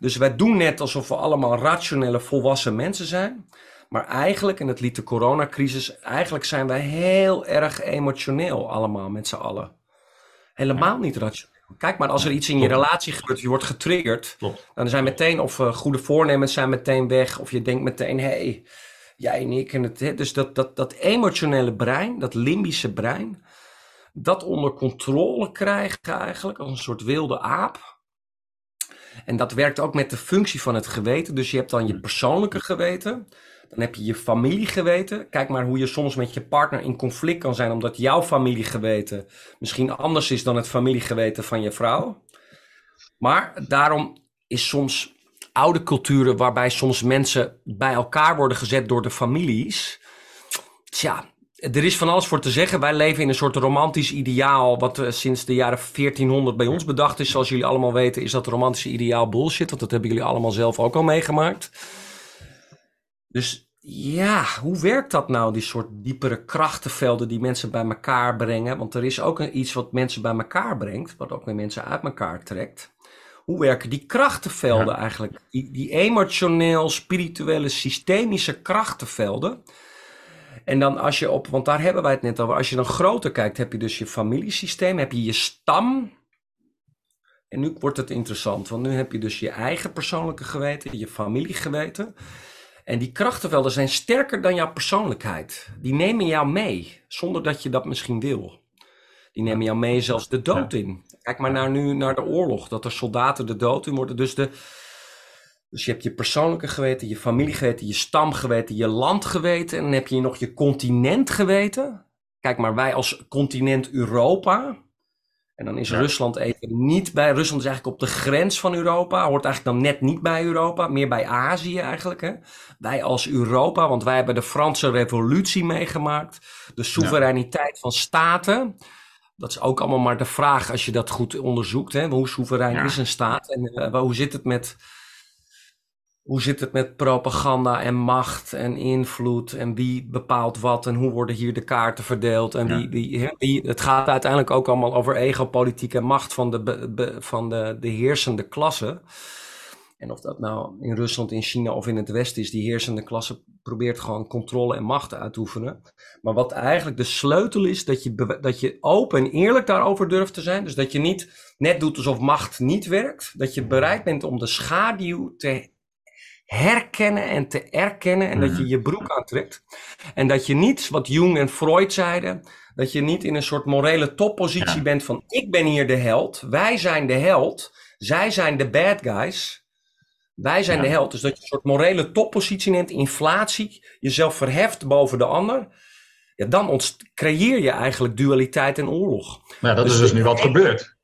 Dus wij doen net alsof we allemaal rationele, volwassen mensen zijn. Maar eigenlijk, en dat liet de coronacrisis, eigenlijk zijn wij heel erg emotioneel allemaal met z'n allen. Helemaal niet rationeel. Kijk maar, als er iets in je relatie gebeurt, je wordt getriggerd, Klopt. dan zijn meteen, of eh, goede voornemens zijn meteen weg, of je denkt meteen, hé, hey, jij en ik en het. hè. Dus dat, dat, dat emotionele brein, dat limbische brein, dat onder controle krijgen eigenlijk, als een soort wilde aap. En dat werkt ook met de functie van het geweten. Dus je hebt dan je persoonlijke geweten. Dan heb je je familiegeweten. Kijk maar hoe je soms met je partner in conflict kan zijn, omdat jouw familiegeweten misschien anders is dan het familiegeweten van je vrouw. Maar daarom is soms oude culturen waarbij soms mensen bij elkaar worden gezet door de families. Tja, er is van alles voor te zeggen. Wij leven in een soort romantisch ideaal, wat eh, sinds de jaren 1400 bij ons bedacht is. Zoals jullie allemaal weten, is dat romantische ideaal bullshit, want dat hebben jullie allemaal zelf ook al meegemaakt. Dus ja, hoe werkt dat nou, die soort diepere krachtenvelden die mensen bij elkaar brengen? Want er is ook iets wat mensen bij elkaar brengt, wat ook weer mensen uit elkaar trekt. Hoe werken die krachtenvelden Ja. eigenlijk? Die, die emotioneel, spirituele, systemische krachtenvelden. En dan als je op, want daar hebben wij het net over, als je dan groter kijkt, heb je dus je familiesysteem, heb je je stam. En nu wordt het interessant, want nu heb je dus je eigen persoonlijke geweten, je familiegeweten. En die krachtenvelden zijn sterker dan jouw persoonlijkheid. Die nemen jou mee, zonder dat je dat misschien wil. Die nemen jou mee zelfs de dood in. Kijk maar naar nu naar de oorlog, dat er soldaten de dood in worden. Dus de, Dus je hebt je persoonlijke geweten, je familiegeweten, je stamgeweten, je landgeweten. En dan heb je nog je continent geweten. Kijk maar, wij als continent Europa. En dan is Rusland even niet bij. Rusland is eigenlijk op de grens van Europa. Hoort eigenlijk dan net niet bij Europa. Meer bij Azië eigenlijk. Hè? Wij als Europa, want wij hebben de Franse Revolutie meegemaakt. De soevereiniteit van staten. Dat is ook allemaal maar de vraag als je dat goed onderzoekt. Hè? Hoe soeverein is een staat? En uh, hoe zit het met hoe zit het met propaganda en macht en invloed en wie bepaalt wat en hoe worden hier de kaarten verdeeld en wie, wie, wie, het gaat uiteindelijk ook allemaal over egopolitiek en macht van de, van de, de heersende klasse. En of dat nou in Rusland, in China of in het Westen is, die heersende klasse probeert gewoon controle en macht uit te oefenen. Maar wat eigenlijk de sleutel is, dat je, dat je open en eerlijk daarover durft te zijn. Dus dat je niet net doet alsof macht niet werkt. Dat je bereid bent om de schaduw te herkennen en te erkennen en dat je mhm. je broek aantrekt. En dat je niet, wat Jung en Freud zeiden, dat je niet in een soort morele toppositie bent van ik ben hier de held, wij zijn de held, zij zijn de bad guys. Wij zijn de held. Dus dat je een soort morele toppositie neemt, inflatie, jezelf verheft boven de ander. Ja, dan creëer je eigenlijk dualiteit en oorlog. Maar ja, dat dus is dus nu wat gebeurt.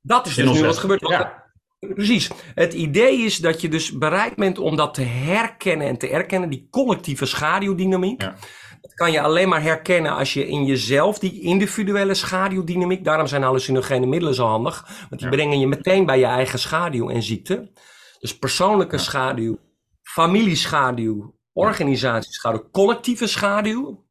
Dat is dus nu wat gebeurt. Ja. Precies. Het idee is dat je dus bereid bent om dat te herkennen en te erkennen, die collectieve schaduwdynamiek. Ja. Dat kan je alleen maar herkennen als je in jezelf die individuele schaduwdynamiek, daarom zijn hallucinogene middelen zo handig, want die brengen je meteen bij je eigen schaduw en ziekte. Dus persoonlijke schaduw, familieschaduw, organisatieschaduw, collectieve schaduw.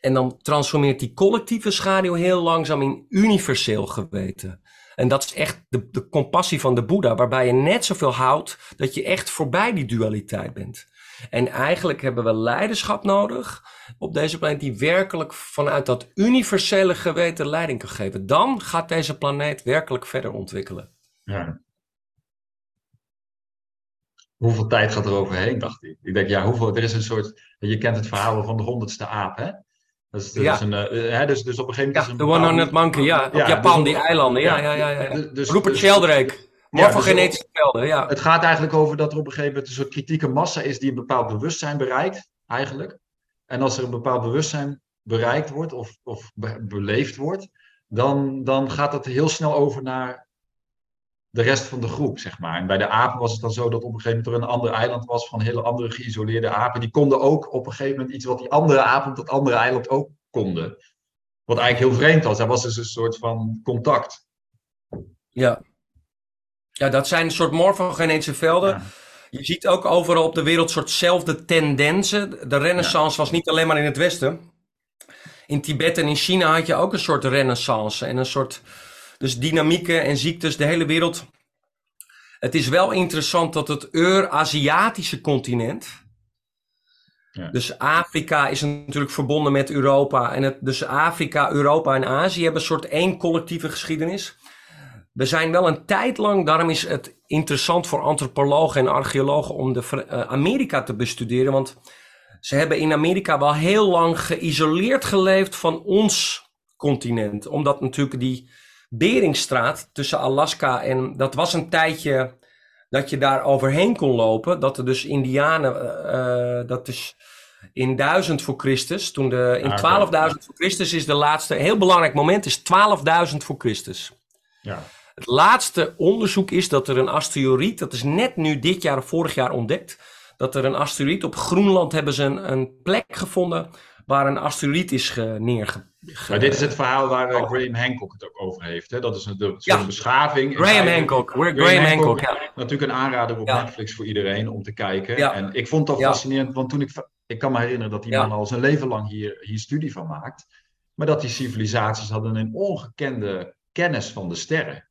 En dan transformeert die collectieve schaduw heel langzaam in universeel geweten. En dat is echt de, de compassie van de Boeddha, waarbij je net zoveel houdt dat je echt voorbij die dualiteit bent. En eigenlijk hebben we leiderschap nodig op deze planeet die werkelijk vanuit dat universele geweten leiding kan geven. Dan gaat deze planeet werkelijk verder ontwikkelen. Ja. Hoeveel tijd gaat er overheen, dacht ik. Ik denk, ja, hoeveel, er is een soort, je kent het verhaal van de honderdste aap, hè? Dus, ja. een, uh, hè, dus, dus op een gegeven moment. Ja, de One Hundred Monkey, ja. Op Japan, dus die eilanden. Ja, ja, ja. ja, Dus, Rupert dus, Sheldrake. Morfogenetische dus velden, ja. Het gaat eigenlijk over dat er op een gegeven moment een soort kritieke massa is die een bepaald bewustzijn bereikt, eigenlijk. En als er een bepaald bewustzijn bereikt wordt of, of beleefd wordt, dan, dan gaat dat heel snel over naar de rest van de groep, zeg maar. En bij de apen was het dan zo dat op een gegeven moment er een ander eiland was van hele andere geïsoleerde apen. Die konden ook op een gegeven moment iets wat die andere apen op dat andere eiland ook konden. Wat eigenlijk heel vreemd was. Er was dus een soort van contact. Ja. Ja, dat zijn een soort morfogenetische velden. Je ziet ook overal op de wereld soortzelfde tendensen. De renaissance was niet alleen maar in het Westen. In Tibet en in China had je ook een soort renaissance en een soort dus dynamieken en ziektes, de hele wereld. Het is wel interessant dat het Euraziatische continent. Ja. Dus Afrika is natuurlijk verbonden met Europa. En het, dus Afrika, Europa en Azië hebben een soort één collectieve geschiedenis. We zijn wel een tijd lang, daarom is het interessant voor antropologen en archeologen om de uh, Amerika te bestuderen. Want ze hebben in Amerika wel heel lang geïsoleerd geleefd van ons continent. Omdat natuurlijk die Beringstraat tussen Alaska en. Dat was een tijdje dat je daar overheen kon lopen. Dat er dus Indianen. Uh, dat is in 1000 voor Christus. Toen de, in 12.000 ah, voor Christus is de laatste. Heel belangrijk moment is 12.000 voor Christus. Ja. Het laatste onderzoek is dat er een asteroïd. Dat is net nu dit jaar of vorig jaar ontdekt. Dat er een asteroïd op Groenland hebben ze een, een plek gevonden waar een asteroïd is neerge... Maar dit is het verhaal waar uh, Graham Hancock het ook over heeft. Hè? Dat is een, de, ja. beschaving. Graham Hancock. Graham, Graham Hancock, ja. Natuurlijk een aanrader op Netflix voor iedereen om te kijken. En ik vond dat fascinerend, want toen ik... Ik kan me herinneren dat die man al zijn leven lang hier, hier studie van maakt. Maar dat die civilisaties hadden een ongekende kennis van de sterren.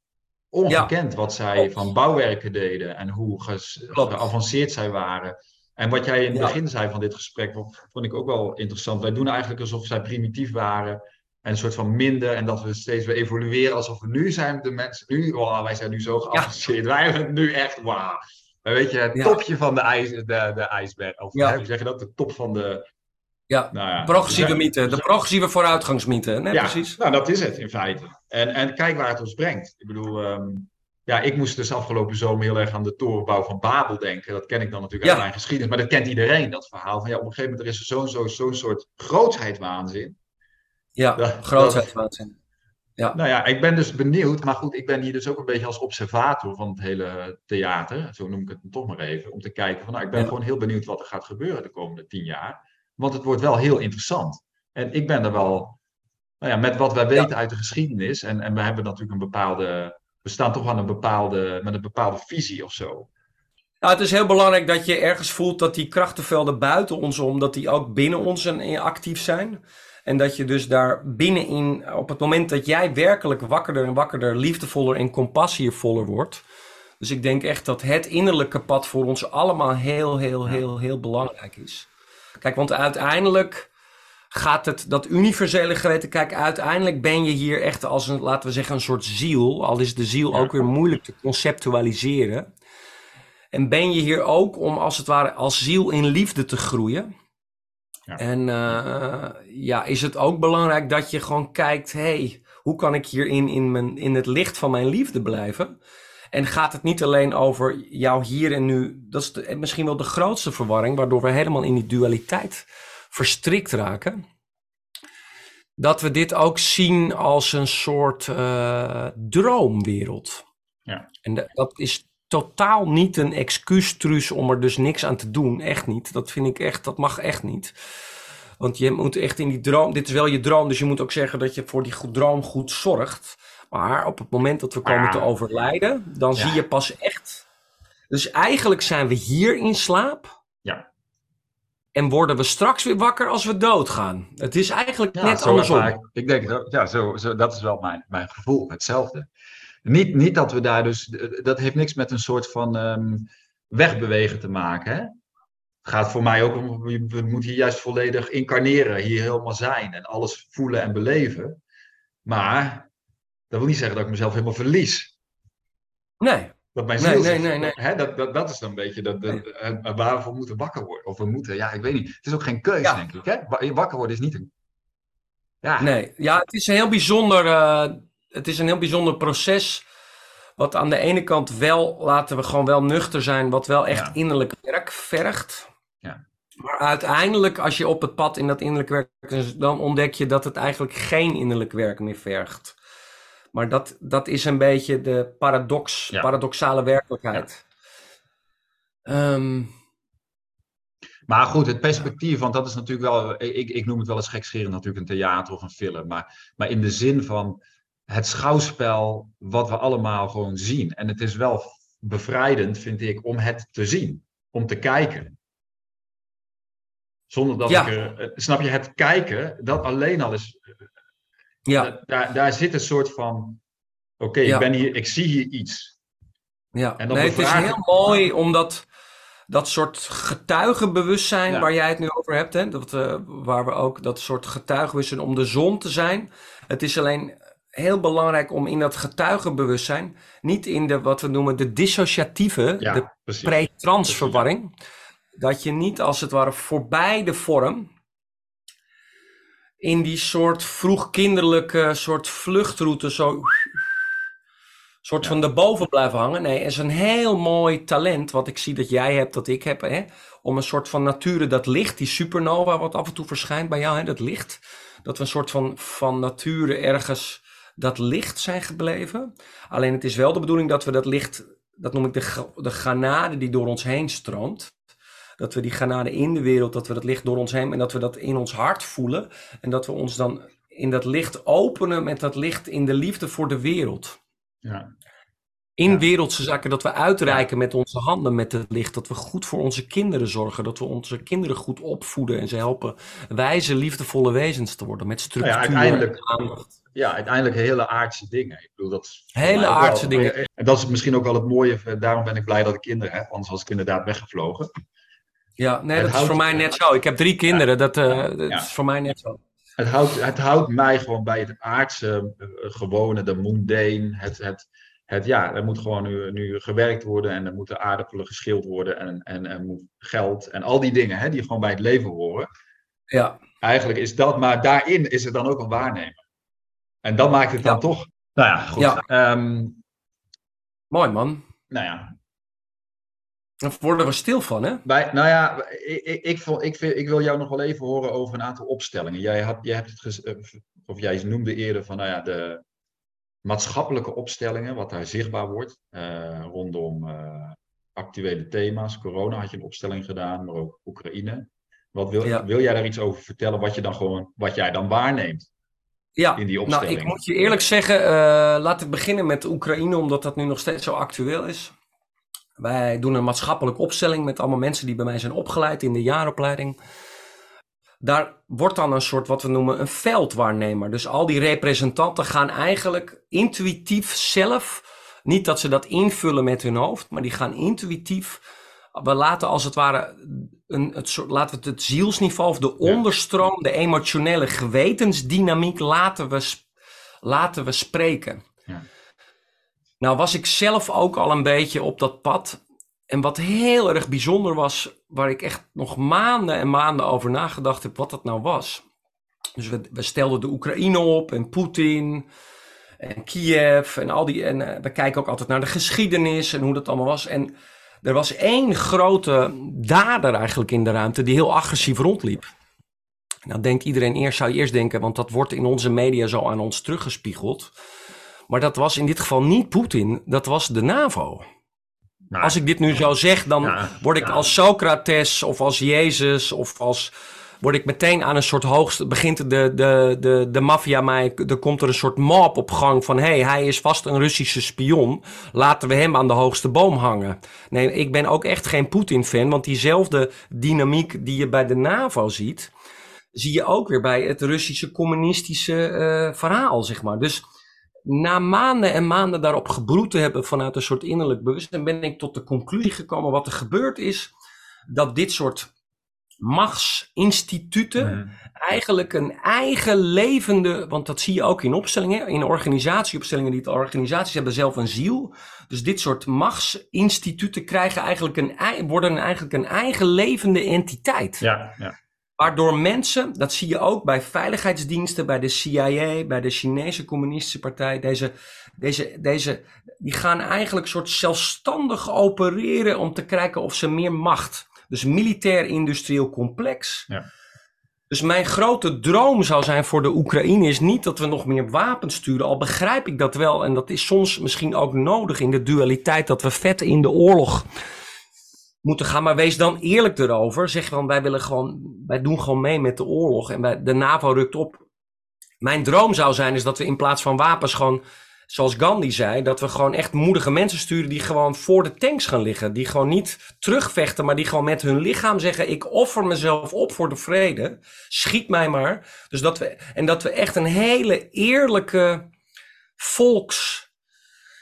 Ongekend wat zij van bouwwerken deden en hoe geavanceerd zij waren. En wat jij in het begin zei van dit gesprek, vond ik ook wel interessant. Wij doen eigenlijk alsof zij primitief waren en een soort van minder. En dat we steeds weer evolueren alsof we nu zijn de mensen. Nu, wow, wij zijn nu zo geavanceerd. Wij zijn nu echt, wauw. Weet je, het topje van de, ijs, de, de ijsberg. Of hoe zeg je dat? De top van de... Ja, nou ja progressieve mythe. De progressieve vooruitgangsmythe. Nee, ja, precies. Nou, dat is het in feite. En, en kijk waar het ons brengt. Ik bedoel, um, ja, ik moest dus afgelopen zomer heel erg aan de torenbouw van Babel denken. Dat ken ik dan natuurlijk uit mijn geschiedenis. Maar dat kent iedereen, dat verhaal. Van ja, op een gegeven moment er is er zo'n zo, zo'n soort grootheidswaanzin. Ja, grootheidswaanzin. Ja. Nou ja, ik ben dus benieuwd. Maar goed, ik ben hier dus ook een beetje als observator van het hele theater. Zo noem ik het toch maar even. Om te kijken van, nou, ik ben gewoon heel benieuwd wat er gaat gebeuren de komende tien jaar. Want het wordt wel heel interessant. En ik ben er wel, nou ja, met wat wij weten uit de geschiedenis. En, en we hebben natuurlijk een bepaalde we staan toch aan een bepaalde, met een bepaalde visie of zo. Nou, het is heel belangrijk dat je ergens voelt dat die krachtenvelden buiten ons om, dat die ook binnen ons actief zijn. En dat je dus daar binnenin, op het moment dat jij werkelijk wakkerder en wakkerder, liefdevoller en compassievoller wordt. Dus ik denk echt dat het innerlijke pad voor ons allemaal heel, heel, heel, heel belangrijk is. Kijk, want uiteindelijk gaat het dat universele geweten. Kijk, uiteindelijk ben je hier echt als een, laten we zeggen, een soort ziel. Al is de ziel ook weer moeilijk te conceptualiseren. En ben je hier ook om als het ware als ziel in liefde te groeien. Ja. En uh, ja, is het ook belangrijk dat je gewoon kijkt: hey, hoe kan ik hierin in, mijn, in het licht van mijn liefde blijven? En gaat het niet alleen over jou hier en nu? Dat is de, misschien wel de grootste verwarring, waardoor we helemaal in die dualiteit verstrikt raken. Dat we dit ook zien als een soort uh, droomwereld. Ja. En dat is totaal niet een excuustruus om er dus niks aan te doen. Echt niet. Dat vind ik echt, dat mag echt niet. Want je moet echt in die droom, dit is wel je droom, dus je moet ook zeggen dat je voor die droom goed zorgt. Maar op het moment dat we komen te overlijden, dan zie je pas echt. Dus eigenlijk zijn we hier in slaap. En worden we straks weer wakker als we doodgaan? Het is eigenlijk net andersom. Ik, ik denk, ja, zo, zo, dat is wel mijn, mijn gevoel, hetzelfde. Niet, niet dat we daar dus, dat heeft niks met een soort van um, wegbewegen te maken. Hè? Het gaat voor mij ook om, we moeten hier juist volledig incarneren, hier helemaal zijn en alles voelen en beleven. Maar dat wil niet zeggen dat ik mezelf helemaal verlies. Nee, dat mijn ziel nee, nee, nee, Hè, dat, dat, dat is dan een beetje dat, dat, nee. waar we moeten wakker worden. Of we moeten, ja, ik weet niet. Het is ook geen keuze, denk ik. Hè? Wakker worden is niet een. Ja. Nee, ja, het is een heel bijzonder. Uh, het is een heel bijzonder proces. Wat aan de ene kant wel, laten we gewoon wel nuchter zijn, wat wel echt innerlijk werk vergt. Ja. Maar uiteindelijk, als je op het pad in dat innerlijk werk, dan ontdek je dat het eigenlijk geen innerlijk werk meer vergt. Maar dat, dat is een beetje de paradox, paradoxale werkelijkheid. Ehm, maar goed, het perspectief, want dat is natuurlijk wel, ik, ik noem het wel eens gekscherend natuurlijk een theater of een film, maar, maar in de zin van het schouwspel wat we allemaal gewoon zien. En het is wel bevrijdend, vind ik, om het te zien, om te kijken. Zonder dat ik er, snap je, het kijken, dat alleen al is ja. Daar, daar zit een soort van, oké, ik ben hier, ik zie hier iets. Ja, en dan nee, het is heel mooi omdat dat soort getuigenbewustzijn waar jij het nu over hebt, hè, dat, uh, waar we ook dat soort getuigenbewustzijn om de zon te zijn. Het is alleen heel belangrijk om in dat getuigenbewustzijn, niet in de wat we noemen de dissociatieve, de pre-transverwarring, dat je niet als het ware voorbij de vorm, in die soort vroegkinderlijke soort vluchtroute zo soort van erboven blijven hangen. Nee, het is een heel mooi talent wat ik zie dat jij hebt, dat ik heb. Hè? Om een soort van nature, dat licht, die supernova wat af en toe verschijnt bij jou, hè? dat licht. Dat we een soort van, van nature ergens dat licht zijn gebleven. Alleen het is wel de bedoeling dat we dat licht, dat noem ik de, de granade die door ons heen stroomt dat we die genade in de wereld, dat we dat licht door ons heen en dat we dat in ons hart voelen. En dat we ons dan in dat licht openen met dat licht in de liefde voor de wereld. Ja. In wereldse zaken, dat we uitreiken met onze handen met het licht. Dat we goed voor onze kinderen zorgen. Dat we onze kinderen goed opvoeden en ze helpen wijze, liefdevolle wezens te worden. Met structuur ja, uiteindelijk, en aandacht. Ja, uiteindelijk hele aardse dingen. Ik bedoel, dat hele aardse dingen. En dat is misschien ook wel het mooie. Daarom ben ik blij dat ik kinderen heb. Anders was ik inderdaad weggevlogen. Ja, nee, dat is voor mij net zo. Ik heb drie kinderen, dat, uh, dat is voor mij net zo. Het houdt, het houdt mij gewoon bij het aardse, uh, gewone, de mundane. Het, het, het, ja, er moet gewoon nu, nu gewerkt worden en er moeten aardappelen geschild worden en, en er moet geld en al die dingen hè, die gewoon bij het leven horen. Ja. Eigenlijk is dat, maar daarin is het dan ook een waarnemer. En dat maakt het dan toch. Nou ja, goed. Ja. Um, Mooi man. Nou ja, Daar worden we stil van, hè? Bij, nou ja, ik, ik, ik, ik, wil jou nog wel even horen over een aantal opstellingen. Jij, had, jij, hebt het eh, of jij noemde eerder van nou ja, de maatschappelijke opstellingen, wat daar zichtbaar wordt eh, rondom eh, actuele thema's. Corona had je een opstelling gedaan, maar ook Oekraïne. Wat wil, Ja. wil jij daar iets over vertellen, wat, je dan gewoon, wat jij dan waarneemt Ja, in die nou, opstelling? ik moet je eerlijk zeggen, eh laat ik beginnen met Oekraïne, omdat dat nu nog steeds zo actueel is. Wij doen een maatschappelijke opstelling met allemaal mensen die bij mij zijn opgeleid in de jaaropleiding. Daar wordt dan een soort wat we noemen een veldwaarnemer. Dus al die representanten gaan eigenlijk intuïtief zelf, niet dat ze dat invullen met hun hoofd, maar die gaan intuïtief. We laten als het ware een, het soort, laten we het, het zielsniveau of de onderstroom, de emotionele gewetensdynamiek laten we, laten we spreken. Ja. Nou was ik zelf ook al een beetje op dat pad. En wat heel erg bijzonder was, waar ik echt nog maanden en maanden over nagedacht heb wat dat nou was. Dus we, stelden de Oekraïne op en Poetin en Kiev en al die. En eh, we kijken ook altijd naar de geschiedenis en hoe dat allemaal was. En er was één grote dader eigenlijk in de ruimte die heel agressief rondliep. Nou denkt iedereen eerst, zou je eerst denken, want dat wordt in onze media zo aan ons teruggespiegeld. Maar dat was in dit geval niet Poetin, dat was de NAVO. Nou, Als ik dit nu zo zeg, dan Ja, word ik ja. als Socrates of als Jezus of als word ik meteen aan een soort hoogste begint de de de de maffia mij er komt er een soort mob op gang van hey hij is vast een Russische spion laten we hem aan de hoogste boom hangen. Nee, ik ben ook echt geen Poetin fan, want diezelfde dynamiek die je bij de NAVO ziet, zie je ook weer bij het Russische communistische eh, verhaal zeg maar. Dus na maanden en maanden daarop gebroed te hebben vanuit een soort innerlijk bewustzijn, ben ik tot de conclusie gekomen wat er gebeurd is. Dat dit soort machtsinstituten Mhm. eigenlijk een eigen levende, want dat zie je ook in opstellingen, in organisatieopstellingen, die organisaties hebben zelf een ziel. Dus dit soort machtsinstituten krijgen eigenlijk een, worden eigenlijk een eigen levende entiteit. Ja, ja. Waardoor mensen, dat zie je ook bij veiligheidsdiensten, bij de CIA, bij de Chinese Communistische Partij, deze, deze, deze, die gaan eigenlijk soort zelfstandig opereren om te kijken of ze meer macht. Dus militair-industrieel complex. Ja. Dus mijn grote droom zou zijn voor de Oekraïne is niet dat we nog meer wapens sturen. Al begrijp ik dat wel. En dat is soms misschien ook nodig in de dualiteit dat we vet in de oorlog moeten gaan. Maar wees dan eerlijk erover. Zeg van wij willen gewoon, wij doen gewoon mee met de oorlog. En wij, de NAVO rukt op. Mijn droom zou zijn is dat we in plaats van wapens gewoon, zoals Gandhi zei, dat we gewoon echt moedige mensen sturen die gewoon voor de tanks gaan liggen. Die gewoon niet terugvechten, maar die gewoon met hun lichaam zeggen: ik offer mezelf op voor de vrede. Schiet mij maar. Dus dat we, en dat we echt een hele eerlijke volks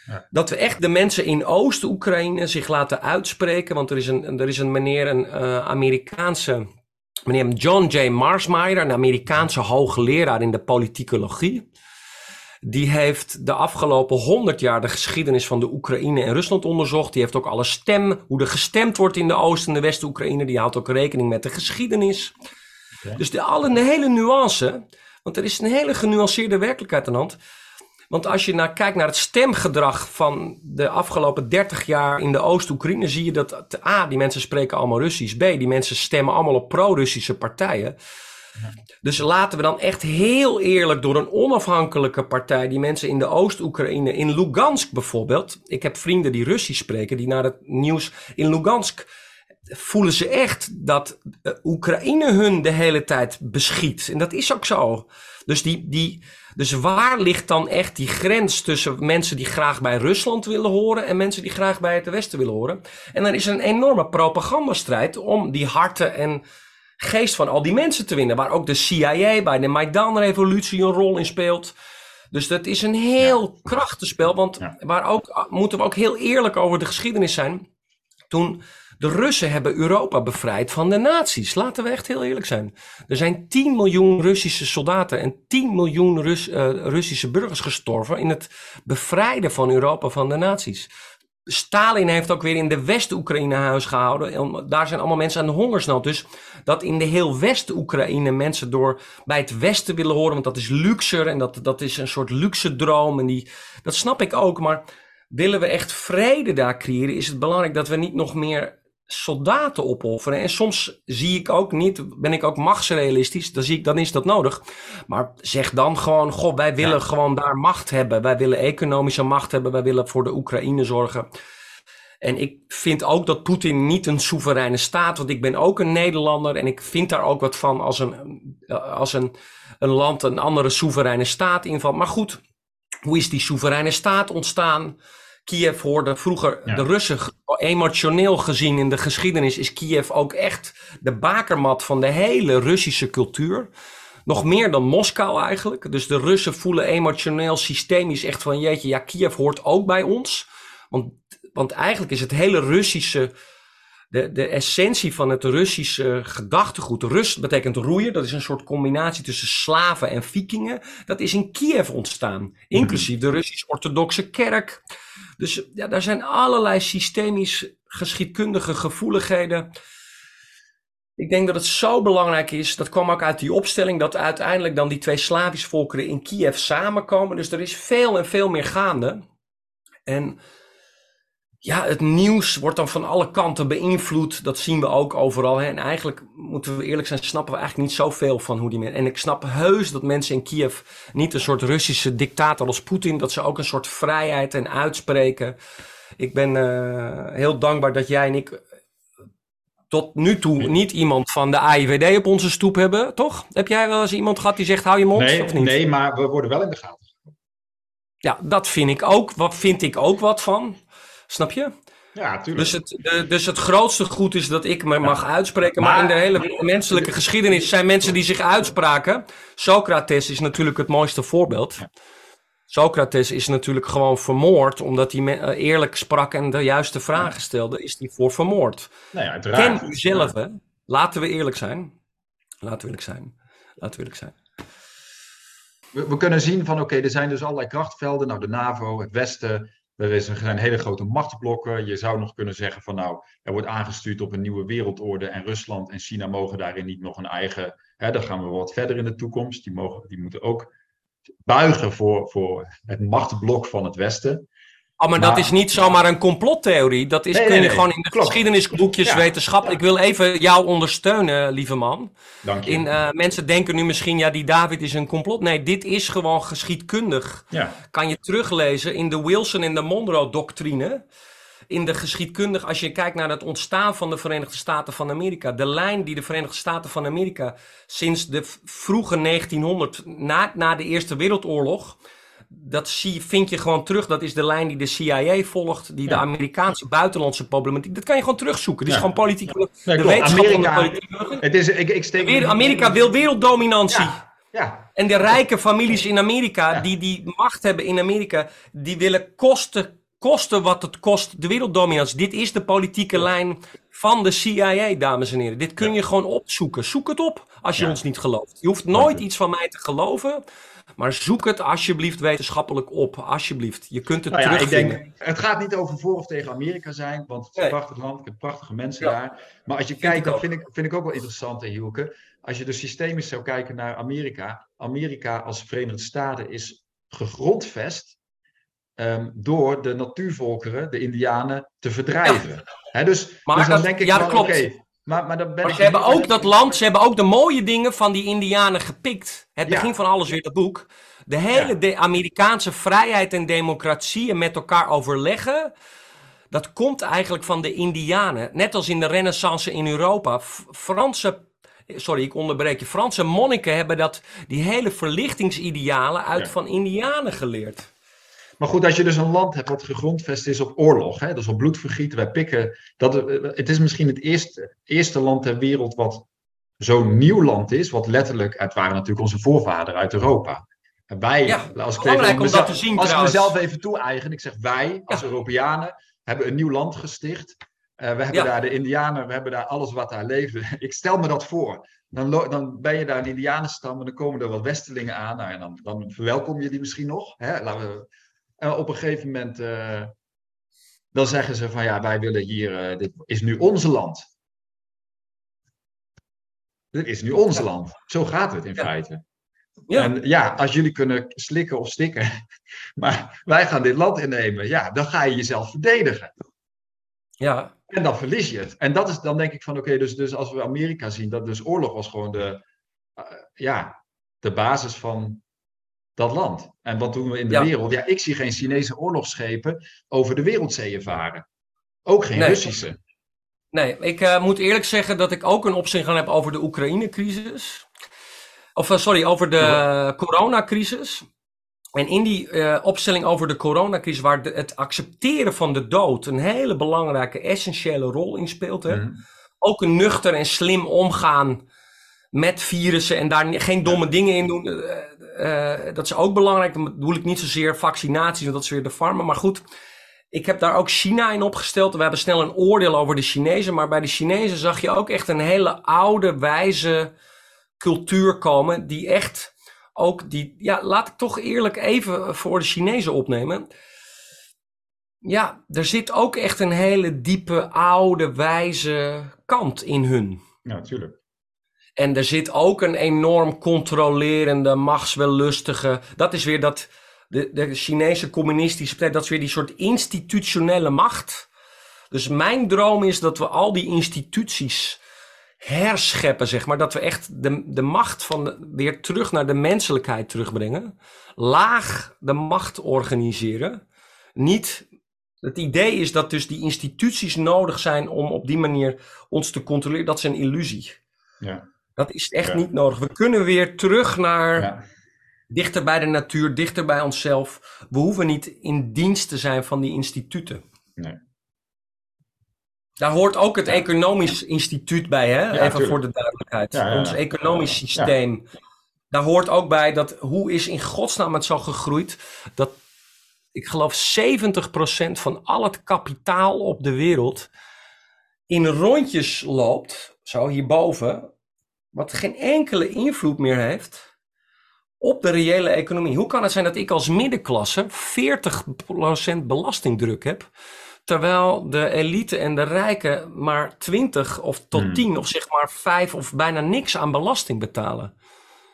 Ja. dat we echt de mensen in Oost-Oekraïne zich laten uitspreken. Want er is een, er is een meneer, een eh, Amerikaanse. Meneer John J. Marsmeyer, een Amerikaanse hoogleraar in de politicologie. Die heeft de afgelopen honderd jaar de geschiedenis van de Oekraïne en Rusland onderzocht. Die heeft ook alle stem, hoe er gestemd wordt in de Oost- en de West-Oekraïne. Die houdt ook rekening met de geschiedenis. Dus de, alle, de hele nuance. Want er is een hele genuanceerde werkelijkheid aan de hand. Want als je naar, kijkt naar het stemgedrag van de afgelopen 30 jaar in de Oost-Oekraïne, zie je dat A, die mensen spreken allemaal Russisch. B, die mensen stemmen allemaal op pro-Russische partijen. Dus laten we dan echt heel eerlijk door een onafhankelijke partij, die mensen in de Oost-Oekraïne, in Lugansk bijvoorbeeld. Ik heb vrienden die Russisch spreken, die naar het nieuws in Lugansk voelen ze echt dat eh, Oekraïne hun de hele tijd beschiet. En dat is ook zo. Dus, die, die, dus waar ligt dan echt die grens tussen mensen die graag bij Rusland willen horen en mensen die graag bij het Westen willen horen? En dan is er een enorme propagandastrijd om die harten en geest van al die mensen te winnen. Waar ook de CIA bij de Maidan-revolutie een rol in speelt. Dus dat is een heel krachtig spel. Want Ja. waar ook, moeten we ook heel eerlijk over de geschiedenis zijn. Toen de Russen hebben Europa bevrijd van de nazi's. Laten we echt heel eerlijk zijn. Er zijn 10 miljoen Russische soldaten en 10 miljoen Rus, eh, Russische burgers gestorven in het bevrijden van Europa van de nazi's. Stalin heeft ook weer in de West-Oekraïne huis gehouden. En daar zijn allemaal mensen aan de hongersnood. Dus dat in de heel West-Oekraïne mensen door bij het Westen willen horen, want dat is luxer en dat, dat is een soort luxe droom. En die, dat snap ik ook. Maar willen we echt vrede daar creëren, is het belangrijk dat we niet nog meer soldaten opofferen. En soms zie ik ook niet, ben ik ook machtsrealistisch, dan, zie ik, dan is dat nodig. Maar zeg dan gewoon, goh, wij willen gewoon daar macht hebben. Wij willen economische macht hebben, wij willen voor de Oekraïne zorgen. En ik vind ook dat Poetin niet een soevereine staat, want ik ben ook een Nederlander en ik vind daar ook wat van als een, als een, een land een andere soevereine staat invalt. Maar goed, hoe is die soevereine staat ontstaan? Kiev hoorde vroeger de Russen, emotioneel gezien in de geschiedenis, is Kiev ook echt de bakermat van de hele Russische cultuur. Nog meer dan Moskou eigenlijk. Dus de Russen voelen emotioneel, systemisch echt van jeetje, ja, Kiev hoort ook bij ons. Want, want eigenlijk is het hele Russische, de, de essentie van het Russische gedachtegoed. Rus betekent roeien, dat is een soort combinatie tussen slaven en vikingen. Dat is in Kiev ontstaan, inclusief de Russisch-Orthodoxe kerk. Dus ja, daar zijn allerlei systemisch geschiedkundige gevoeligheden. Ik denk dat het zo belangrijk is, dat kwam ook uit die opstelling, dat uiteindelijk dan die twee Slavische volkeren in Kiev samenkomen. Dus er is veel en veel meer gaande. En ja, het nieuws wordt dan van alle kanten beïnvloed. Dat zien we ook overal. Hè. En eigenlijk, moeten we eerlijk zijn, snappen we eigenlijk niet zoveel van hoe die mensen... En ik snap heus dat mensen in Kiev niet een soort Russische dictator als Poetin... dat ze ook een soort vrijheid en uitspreken. Ik ben uh, heel dankbaar dat jij en ik tot nu toe niet iemand van de AIVD op onze stoep hebben, toch? Heb jij wel eens iemand gehad die zegt, hou je mond, nee, of niet? Nee, maar we worden wel in de gaten. Ja, dat vind ik ook. Wat vind ik ook wat van. Snap je? Ja, tuurlijk. Dus het, de, dus het grootste goed is dat ik me mag uitspreken. Maar, in de hele menselijke geschiedenis zijn mensen die zich uitspraken. Socrates is natuurlijk het mooiste voorbeeld. Socrates is natuurlijk gewoon vermoord omdat hij eh, eerlijk sprak en de juiste vragen stelde. Is hij voor vermoord? Nou ja. Ken uzelf, hè? Laten we eerlijk zijn. Laten we eerlijk zijn. Laten we eerlijk zijn. We, we kunnen zien van oké, er zijn dus allerlei krachtvelden. Nou, de NAVO, het Westen, er zijn hele grote machtsblokken. Je zou nog kunnen zeggen van nou, er wordt aangestuurd op een nieuwe wereldorde en Rusland en China mogen daarin niet nog een eigen. Hè, dan gaan we wat verder in de toekomst. Die, mogen, die moeten ook buigen voor, voor het machtsblok van het Westen. Oh, maar, dat is niet zomaar een complottheorie. Dat is, Nee, kun je nee. gewoon in de Klopt. geschiedenisboekjes Ja. wetenschap. Ik wil even jou ondersteunen, lieve man. Dank je. In, eh, mensen denken nu misschien, ja, die David is een complot. Nee, dit is gewoon geschiedkundig. ja. Kan je teruglezen in de Wilson en de Monroe-doctrine. In de geschiedkundig, als je kijkt naar het ontstaan van de Verenigde Staten van Amerika. De lijn die de Verenigde Staten van Amerika sinds de vroege 1900, na, na de Eerste Wereldoorlog. Dat zie, vind je gewoon terug. Dat is de lijn die de CIA volgt, die de. Amerikaanse buitenlandse problematiek. Dat kan je gewoon terugzoeken. Het is Ja. gewoon politieke. Nee, de klopt. wetenschap van de Amerika- politiek. Het is, ik, ik steek Amerika wil werelddominantie. Ja. En de rijke families in Amerika, die die macht hebben in Amerika, die willen kosten, kosten wat het kost de werelddominantie. Dit is de politieke lijn van de CIA, dames en heren. Dit kun je gewoon opzoeken. Zoek het op als je ons niet gelooft. Je hoeft nooit iets van mij te geloven, maar zoek het alsjeblieft wetenschappelijk op. Alsjeblieft. Je kunt het Nou ja, ik denk, het gaat niet over voor of tegen Amerika zijn, want het is een prachtig land, ik heb prachtige mensen Ja. daar. Maar als je kijkt, dat vind ik, vind ik ook wel interessant, hè, Hielke. Als je dus systemisch zou kijken naar Amerika, Amerika als Verenigde Staten is gegrondvest ehm, door de natuurvolkeren, de Indianen, te verdrijven. Dus, Maar dus dan dat- denk ik ja, van, dat klopt. Maar, maar ben ze hebben ook dat land, ze hebben ook de mooie dingen van die Indianen gepikt. Het Ja. begin van alles weer dat boek. De hele Ja. de Amerikaanse vrijheid en democratie en met elkaar overleggen. Dat komt eigenlijk van de Indianen. Net als in de Renaissance in Europa. Franse, sorry, ik onderbreek je. Franse monniken hebben dat, die hele verlichtingsidealen uit Ja. van Indianen geleerd. Maar goed, als je dus een land hebt wat gegrondvest is op oorlog, hè, dat is op bloedvergiet, wij pikken. Dat, het is misschien het eerste, eerste land ter wereld wat zo'n nieuw land is, wat letterlijk, het waren natuurlijk onze voorvaderen uit Europa. En Wij, Ja, als ik, even te zien als ik mezelf even toe-eigen, ik zeg wij als Europeanen hebben een nieuw land gesticht. Eh, we hebben Ja. daar de Indianen, we hebben daar alles wat daar leefde. Ik stel me dat voor. Dan, dan ben je daar een Indianenstam en dan komen er wat Westelingen aan. Nou, en dan, dan verwelkom je die misschien nog. Hè? Laten we, en op een gegeven moment, eh, dan zeggen ze van ja, wij willen hier, eh, dit is nu onze land. Dit is nu ons land. Zo gaat het in Ja. feite. Ja. En ja, als jullie kunnen slikken of stikken, maar wij gaan dit land innemen, ja, dan ga je jezelf verdedigen. Ja. En dan verlies je het. En dat is dan denk ik van, oké, dus, dus als we Amerika zien, dat dus oorlog was gewoon de, uh, ja, de basis van dat land. En wat doen we in de wereld? Ja, ik zie geen Chinese oorlogsschepen over de wereldzeeën varen. Ook geen Russische. Nee, ik uh, moet eerlijk zeggen dat ik ook een opzicht heb over de Oekraïne-crisis. Of uh, sorry, over de ja. coronacrisis. En in die uh, opstelling over de coronacrisis, waar de, het accepteren van de dood een hele belangrijke, essentiële rol in speelt. Hè? Mm. Ook een nuchter en slim omgaan met virussen en daar geen domme dingen in doen. Uh, dat is ook belangrijk. Dan bedoel ik niet zozeer vaccinaties, want dat is weer de farmen. Maar goed, ik heb daar ook China in opgesteld. We hebben snel een oordeel over de Chinezen. Maar bij de Chinezen zag je ook echt een hele oude, wijze cultuur komen. Die echt ook die. Ja, laat ik toch eerlijk even voor de Chinezen opnemen. Ja, er zit ook echt een hele diepe, oude, wijze kant in hun. Ja, natuurlijk. En er zit ook een enorm controlerende, machtswellustige. Dat is weer dat. De, de Chinese communistische partij, dat is weer die soort institutionele macht. Dus mijn droom is dat we al die instituties herscheppen, zeg maar. Dat we echt de, de macht van weer terug naar de menselijkheid terugbrengen. Laag de macht organiseren. Niet. Het idee is dat dus die instituties nodig zijn om op die manier ons te controleren. Dat is een illusie. Ja. Dat is echt niet nodig. We kunnen weer terug naar ja. dichter bij de natuur, dichter bij onszelf. We hoeven niet in dienst te zijn van die instituten. Nee. Daar hoort ook het economisch instituut bij, hè? even tuurlijk. voor de duidelijkheid. Ons economisch systeem. Daar hoort ook bij dat hoe is in godsnaam het zo gegroeid dat ik geloof 70% van al het kapitaal op de wereld in rondjes loopt, zo hierboven, wat geen enkele invloed meer heeft op de reële economie. Hoe kan het zijn dat ik als middenklasse 40% belastingdruk heb, terwijl de elite en de rijken maar 20 of tot hmm. 10 of zeg maar 5 of bijna niks aan belasting betalen?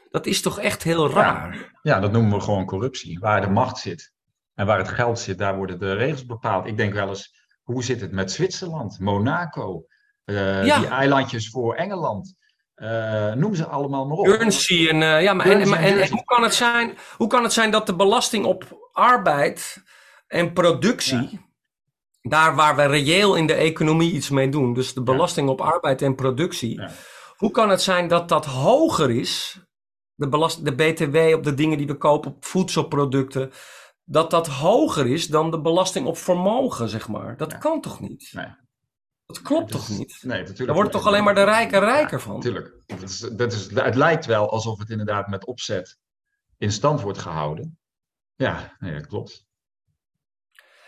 Dat is toch echt heel raar? Ja, ja, dat noemen we gewoon corruptie. Waar de macht zit en waar het geld zit, daar worden de regels bepaald. Ik denk wel eens, hoe zit het met Zwitserland, Monaco, uh, ja. die eilandjes voor Engeland? Uh, noem ze allemaal maar op. Guernsey en, uh, ja, maar, en, en, en, en, hoe, kan het zijn, hoe kan het zijn dat de belasting op arbeid en productie, ja. daar waar we reëel in de economie iets mee doen, dus de belasting ja. op arbeid en productie, hoe kan het zijn dat dat hoger is, de, belast, de BTW op de dingen die we kopen, op voedselproducten, dat dat hoger is dan de belasting op vermogen, zeg maar? Dat kan toch niet? Nee. Dat klopt toch niet? Nee, natuurlijk. Daar wordt toch alleen maar de rijken rijker van? Natuurlijk. Ja, dat is, dat is, het lijkt wel alsof het inderdaad met opzet in stand wordt gehouden. Ja, nee, dat klopt.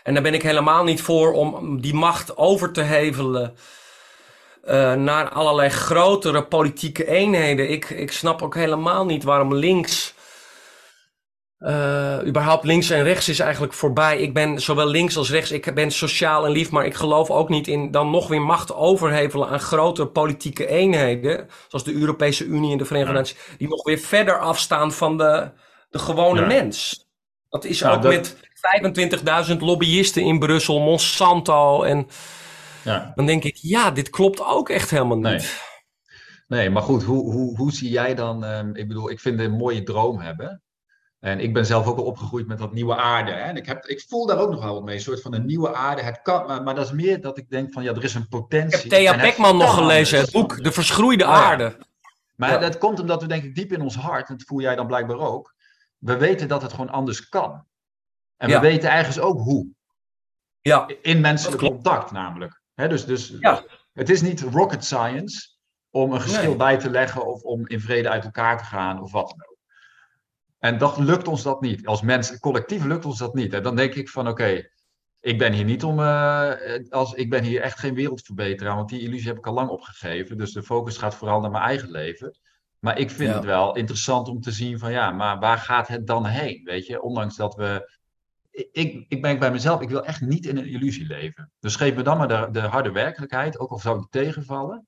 En daar ben ik helemaal niet voor om die macht over te hevelen uh, naar allerlei grotere politieke eenheden. Ik, ik snap ook helemaal niet waarom links uh, überhaupt links en rechts is eigenlijk voorbij. Ik ben zowel links als rechts. Ik ben sociaal en lief, maar ik geloof ook niet in dan nog weer macht overhevelen aan grotere politieke eenheden. Zoals de Europese Unie en de Verenigde ja. Naties. Die nog weer verder afstaan van de, de gewone ja. mens. Dat is ja, ook dat... met 25.000 lobbyisten in Brussel, Monsanto. En dan denk ik, ja, dit klopt ook echt helemaal niet. Nee. Nee, maar goed, hoe, hoe, hoe zie jij dan? Um, ik bedoel, ik vind het een mooie droom hebben. En ik ben zelf ook al opgegroeid met dat nieuwe aarde. Hè? En ik, heb, ik voel daar ook nog wel wat mee. Een soort van een nieuwe aarde. Het kan, maar, maar dat is meer dat ik denk van ja, er is een potentie. Ik heb Thea Beckman nog gelezen, het boek De Verschroeide Aarde. Ja. Maar ja. dat komt omdat we denk ik diep in ons hart, en dat voel jij dan blijkbaar ook, we weten dat het gewoon anders kan. En we weten ergens ook hoe. Ja. In menselijk contact namelijk. Hè, dus dus het is niet rocket science om een geschil nee. bij te leggen of om in vrede uit elkaar te gaan of wat dan ook. En dat lukt ons dat niet. Als mensen, collectief lukt ons dat niet. En dan denk ik van oké, okay, ik ben hier niet om, uh, als, ik ben hier echt geen wereldverbeteraar, want die illusie heb ik al lang opgegeven. Dus de focus gaat vooral naar mijn eigen leven. Maar ik vind ja. het wel interessant om te zien van ja, maar waar gaat het dan heen? Weet je, ondanks dat we. Ik, ik ben bij mezelf, ik wil echt niet in een illusie leven. Dus geef me dan maar de, de harde werkelijkheid, ook al zou ik tegenvallen.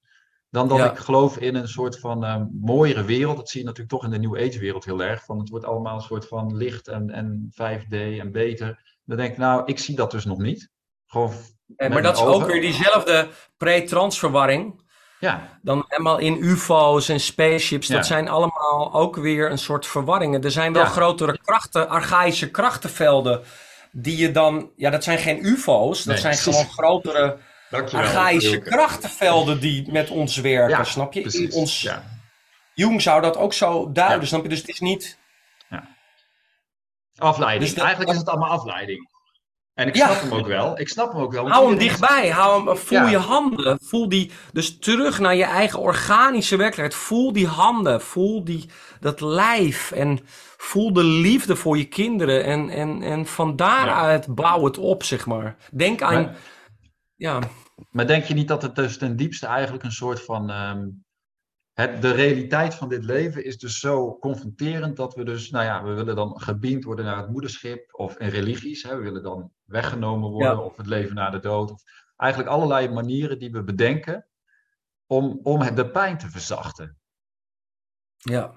Dan dat Ja. ik geloof in een soort van eh, mooiere wereld. Dat zie je natuurlijk toch in de New Age wereld heel erg. Van het wordt allemaal een soort van licht en, en 5D en beter. Dan denk ik, nou, ik zie dat dus nog niet. Gewoon, Eh, met maar dat is ook weer diezelfde pre-transverwarring. ja, Dan helemaal in UFO's en spaceships. Dat zijn allemaal ook weer een soort verwarringen. Er zijn wel Ja. grotere krachten, archaïsche krachtenvelden. Die je dan. Ja, dat zijn geen UFO's. Dat Nee, zijn gewoon grotere dankjewel. archaïsche krachtenvelden die met ons werken. Ja, snap je? Precies. In ons, Ja. Jung zou dat ook zo duiden. Ja. Snap je? Dus het is niet. Afleiding. Dus dat- Eigenlijk is het allemaal afleiding. En ik Ja. snap hem ook wel. Ik snap hem ook wel. Hou hem is- dichtbij. Hou hem, voel Ja. je handen. Voel die, dus terug naar je eigen organische werkelijkheid. Voel die handen. Voel die, dat lijf. En voel de liefde voor je kinderen. En, en, en van daaruit bouw het op, zeg maar. Denk aan. Maar- ja, Maar denk je niet dat het dus ten diepste eigenlijk een soort van. ehm, het, de realiteit van dit leven is dus zo confronterend dat we dus, nou ja, we willen dan gebeamd worden naar het moederschip of in religies. Hè, we willen dan weggenomen worden Ja. of het leven na de dood. Of eigenlijk allerlei manieren die we bedenken om, om de pijn te verzachten. ja.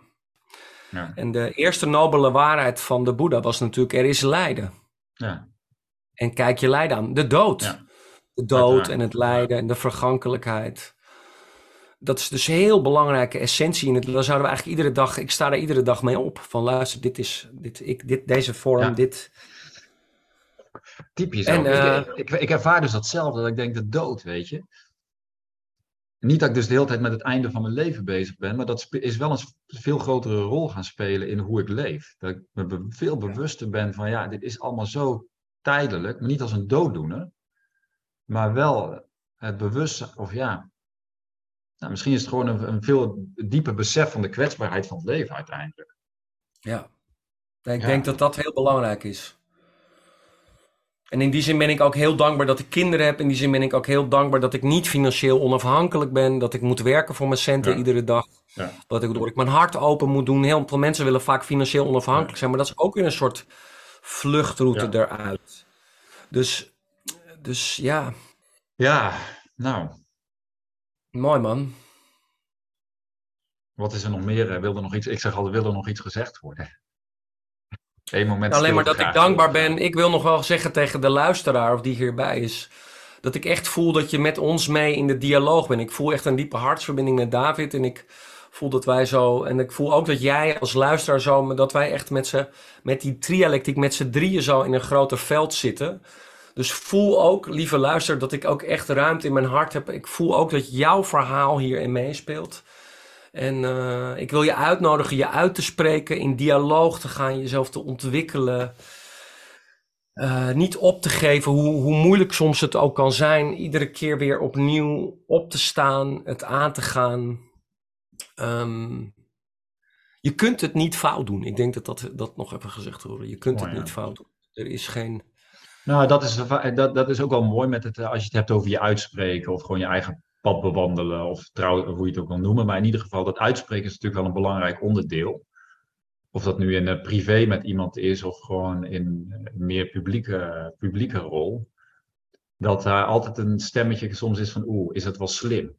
Ja. En de eerste nobele waarheid van de Boeddha was natuurlijk: er is lijden. Ja. En kijk je lijden aan. De dood. Ja. De dood en het lijden en de vergankelijkheid. Dat is dus een heel belangrijke essentie in het. Daar zouden we eigenlijk iedere dag. Ik sta daar iedere dag mee op. Van luister, dit is. Dit, ik, dit, deze vorm, Ja. dit. Typisch En, ook. eh, ik, ik, ik ervaar dus datzelfde, dat ik denk de dood, weet je. Niet dat ik dus de hele tijd met het einde van mijn leven bezig ben, maar dat is wel een veel grotere rol gaan spelen in hoe ik leef. Dat ik me veel bewuster ben van, ja, dit is allemaal zo tijdelijk, maar niet als een dooddoener, maar wel het bewustzijn, of ja, nou, misschien is het gewoon een, een veel dieper besef van de kwetsbaarheid van het leven uiteindelijk. Ja. Ik Ja. denk dat dat heel belangrijk is. En in die zin ben ik ook heel dankbaar dat ik kinderen heb. In die zin ben ik ook heel dankbaar dat ik niet financieel onafhankelijk ben. Dat ik moet werken voor mijn centen Ja. iedere dag. Ja. Dat ik, dat ik mijn hart open moet doen. Heel veel mensen willen vaak financieel onafhankelijk zijn. Maar dat is ook weer een soort vluchtroute eruit. Dus, dus ja, Ja, nou, mooi man. wat is er nog meer? Eh, Wil er nog iets, ik zeg altijd, wil er nog iets gezegd worden? Eén moment Alleen maar dat ik dankbaar ben. Ik wil nog wel zeggen tegen de luisteraar of die hierbij is. Dat ik echt voel dat je met ons mee in de dialoog bent. Ik voel echt een diepe hartsverbinding met David. En ik voel dat wij zo. En ik voel ook dat jij als luisteraar zo. Dat wij echt met, z'n, met die trialectiek, met z'n drieën zo in een groter veld zitten. Dus voel ook, lieve luister, dat ik ook echt ruimte in mijn hart heb. Ik voel ook dat jouw verhaal hierin meespeelt. En eh, ik wil je uitnodigen je uit te spreken, in dialoog te gaan, jezelf te ontwikkelen. Eh, niet op te geven, hoe, hoe moeilijk soms het ook kan zijn. Iedere keer weer opnieuw op te staan, het aan te gaan. Ehm, je kunt het niet fout doen. Ik denk dat dat, dat nog even gezegd wordt. Je kunt het ja. niet fout doen. Er is geen. Nou, dat is, dat, dat is ook wel mooi met het, eh, als je het hebt over je uitspreken of gewoon je eigen pad bewandelen of trouw, hoe je het ook wil noemen. Maar in ieder geval, dat uitspreken is natuurlijk wel een belangrijk onderdeel. Of dat nu in eh, privé met iemand is of gewoon in eh, meer publieke, publieke rol. Dat daar altijd een stemmetje soms is van, oeh, is het wel slim? Dat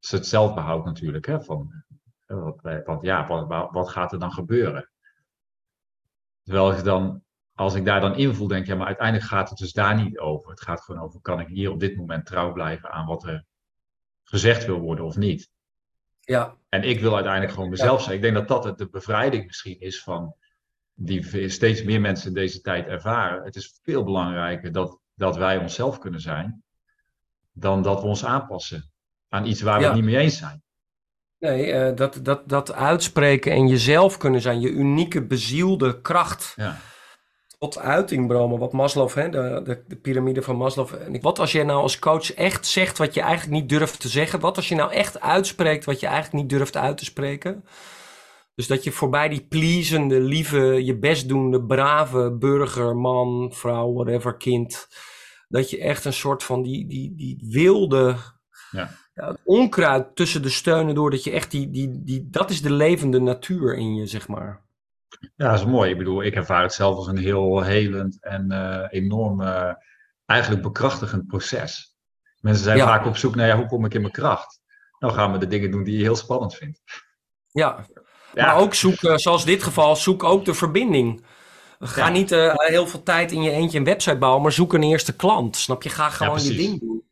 is het zelfbehoud natuurlijk, hè? Van, eh, want ja, wat, wat- gaat er dan gebeuren? Terwijl ik dan, als ik daar dan invoel, denk ik, ja, maar uiteindelijk gaat het dus daar niet over. Het gaat gewoon over, kan ik hier op dit moment trouw blijven aan wat er gezegd wil worden of niet? Ja, En ik wil uiteindelijk gewoon mezelf zijn. Ik denk dat dat het de bevrijding misschien is van die steeds meer mensen in deze tijd ervaren. Het is veel belangrijker dat, dat wij onszelf kunnen zijn, dan dat we ons aanpassen aan iets waar we Ja. het niet mee eens zijn. nee, eh, dat, dat, dat uitspreken en jezelf kunnen zijn, je unieke bezielde kracht. Ja, tot uiting brengen. Wat Maslow, hè, de, de, de piramide van Maslow. En ik- Wat als je nou als coach echt zegt wat je eigenlijk niet durft te zeggen? Wat als je nou echt uitspreekt wat je eigenlijk niet durft uit te spreken? Dus dat je voorbij die pleasende, lieve, je bestdoende, brave burger, man, vrouw, whatever, kind. Dat je echt een soort van die, die, die wilde. Ja. ja, het onkruid tussen de steunen door. Dat je echt die, die, die. Dat is de levende natuur in je, zeg maar. Ja dat is mooi. Ik bedoel, ik ervaar het zelf als een heel helend en eh, enorm, eh, eigenlijk bekrachtigend proces. Mensen zijn Ja. vaak op zoek naar, ja, hoe kom ik in mijn kracht? dan gaan we de dingen doen die je heel spannend vindt. Ja, maar ook zoek, uh, zoals dit geval, zoek ook de verbinding. Ga niet uh, heel veel tijd in je eentje een website bouwen, maar zoek een eerste klant. Snap je? Ga gewoon je ding doen.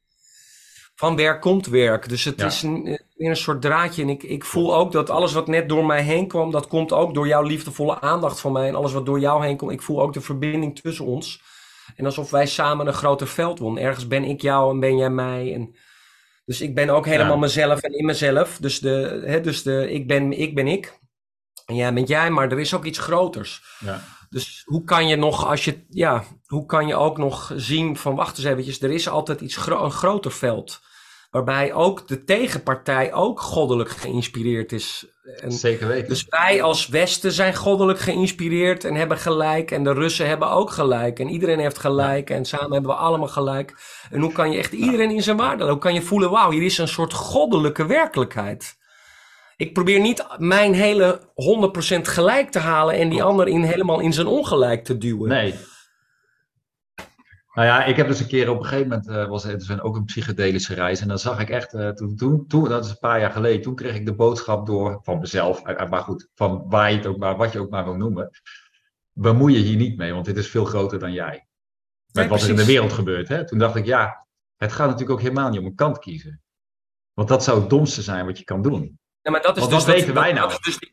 Van werk komt werk. Dus het is een, weer een soort draadje. En ik, ik voel ook dat alles wat net door mij heen kwam, dat komt ook door jouw liefdevolle aandacht van mij. En alles wat door jou heen komt, ik voel ook de verbinding tussen ons. En alsof wij samen een groter veld wonen. Ergens ben ik jou en ben jij mij. En, dus ik ben ook helemaal mezelf en in mezelf. Dus, de, hè, dus de, ik, ben, ik ben ik. En jij bent jij, maar er is ook iets groters. Ja. Dus hoe kan je nog, als je, ja, hoe kan je ook nog zien van, wacht eens eventjes, er is altijd iets, een groter veld. Waarbij ook de tegenpartij ook goddelijk geïnspireerd is. En Zeker weten. Dus wij als Westen zijn goddelijk geïnspireerd en hebben gelijk. En de Russen hebben ook gelijk. En iedereen heeft gelijk. En samen hebben we allemaal gelijk. En hoe kan je echt iedereen in zijn waarde? Hoe kan je voelen, wauw, hier is een soort goddelijke werkelijkheid. Ik probeer niet mijn hele 100% gelijk te halen en die ander in, helemaal in zijn ongelijk te duwen. Nee, nou ja, ik heb dus een keer op een gegeven moment, uh, was het dus ook een psychedelische reis. En dan zag ik echt, uh, toen, toen, toen, dat is een paar jaar geleden, toen kreeg ik de boodschap door van mezelf, uh, maar goed, van waar je het ook maar, wat je ook maar wil noemen. Bemoei je hier niet mee, want dit is veel groter dan jij. Met wat er in de wereld gebeurt. Hè? Toen dacht ik, ja, het gaat natuurlijk ook helemaal niet om een kant kiezen. Want dat zou het domste zijn wat je kan doen. Ja, maar dat is want dus dat weten wij nou. Dat is, dus die,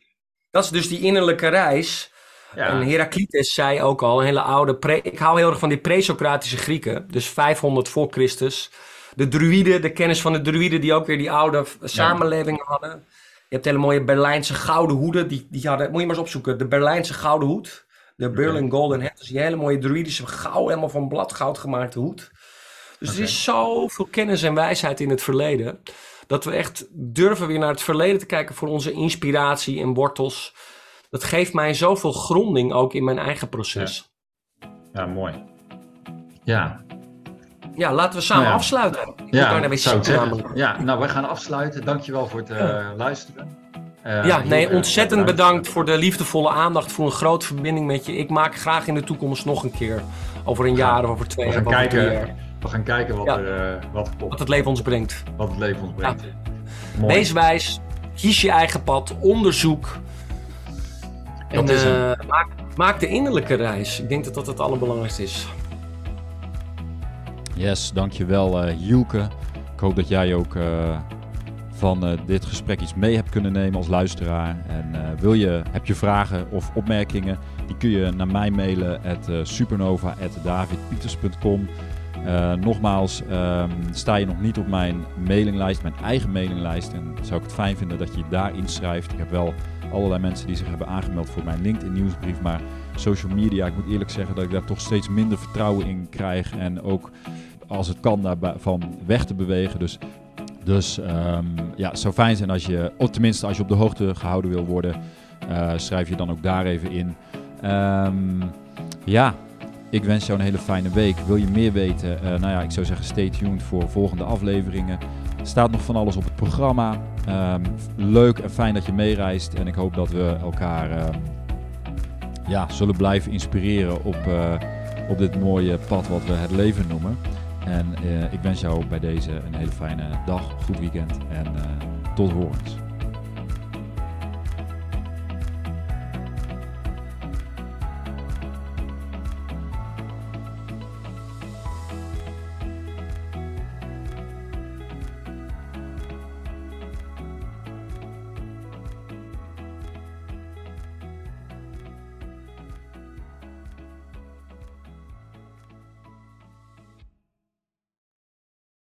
dat is dus die innerlijke reis ja. En Heraclitus zei ook al, een hele oude... Pre ik hou heel erg van die pre-Socratische Grieken. Dus 500 voor Christus. De druïden, de kennis van de druïden... die ook weer die oude samenlevingen hadden. Je hebt hele mooie Berlijnse gouden hoeden. Die, die hadden, moet je maar eens opzoeken. De Berlijnse gouden hoed. De Berlin Golden Hat. Dus die hele mooie druïdische goud, helemaal van bladgoud gemaakte hoed. Dus er is zoveel kennis en wijsheid in het verleden. Dat we echt durven weer naar het verleden te kijken voor onze inspiratie en wortels dat geeft mij zoveel gronding ook in mijn eigen proces. Ja, ja mooi. Ja. Ja, laten we samen nou afsluiten. Ja, dat zou ik. Ja, nou, wij gaan afsluiten. Dankjewel voor het uh, luisteren. Uh, ja, nee, ontzettend bedankt voor de liefdevolle aandacht, voor een grote verbinding met je. Ik maak graag in de toekomst nog een keer, over een jaar of over twee we jaar. Gaan kijken, we gaan kijken wat, er, uh, wat, wat het leven ons brengt. Wat het leven ons brengt. Wees wijs, kies je eigen pad, onderzoek. En uh, maak, maak, de innerlijke reis. Ik denk dat dat het allerbelangrijkste is. Yes, dankjewel uh, Hielke. Ik hoop dat jij ook uh, van uh, dit gesprek iets mee hebt kunnen nemen als luisteraar. En wil je, heb je vragen of opmerkingen, die kun je naar mij mailen at supernova.davidpieters.com. nogmaals, um, sta je nog niet op mijn mailinglijst, mijn eigen mailinglijst. En zou ik het fijn vinden dat je je daar inschrijft. Ik heb wel allerlei mensen die zich hebben aangemeld voor mijn LinkedIn nieuwsbrief. Maar social media, ik moet eerlijk zeggen dat ik daar toch steeds minder vertrouwen in krijg. En ook als het kan daarvan weg te bewegen. Dus, dus um, ja, het zou fijn zijn als je, of tenminste als je op de hoogte gehouden wil worden, uh, schrijf je dan ook daar even in. Um, ja, ik wens jou een hele fijne week. Wil je meer weten? Uh, nou ja, ik zou zeggen stay tuned voor volgende afleveringen. Er staat nog van alles op het programma. Um, leuk en fijn dat je meereist. En ik hoop dat we elkaar uh, ja, zullen blijven inspireren op, uh, op dit mooie pad wat we het leven noemen. En uh, ik wens jou bij deze een hele fijne dag, goed weekend en tot horens.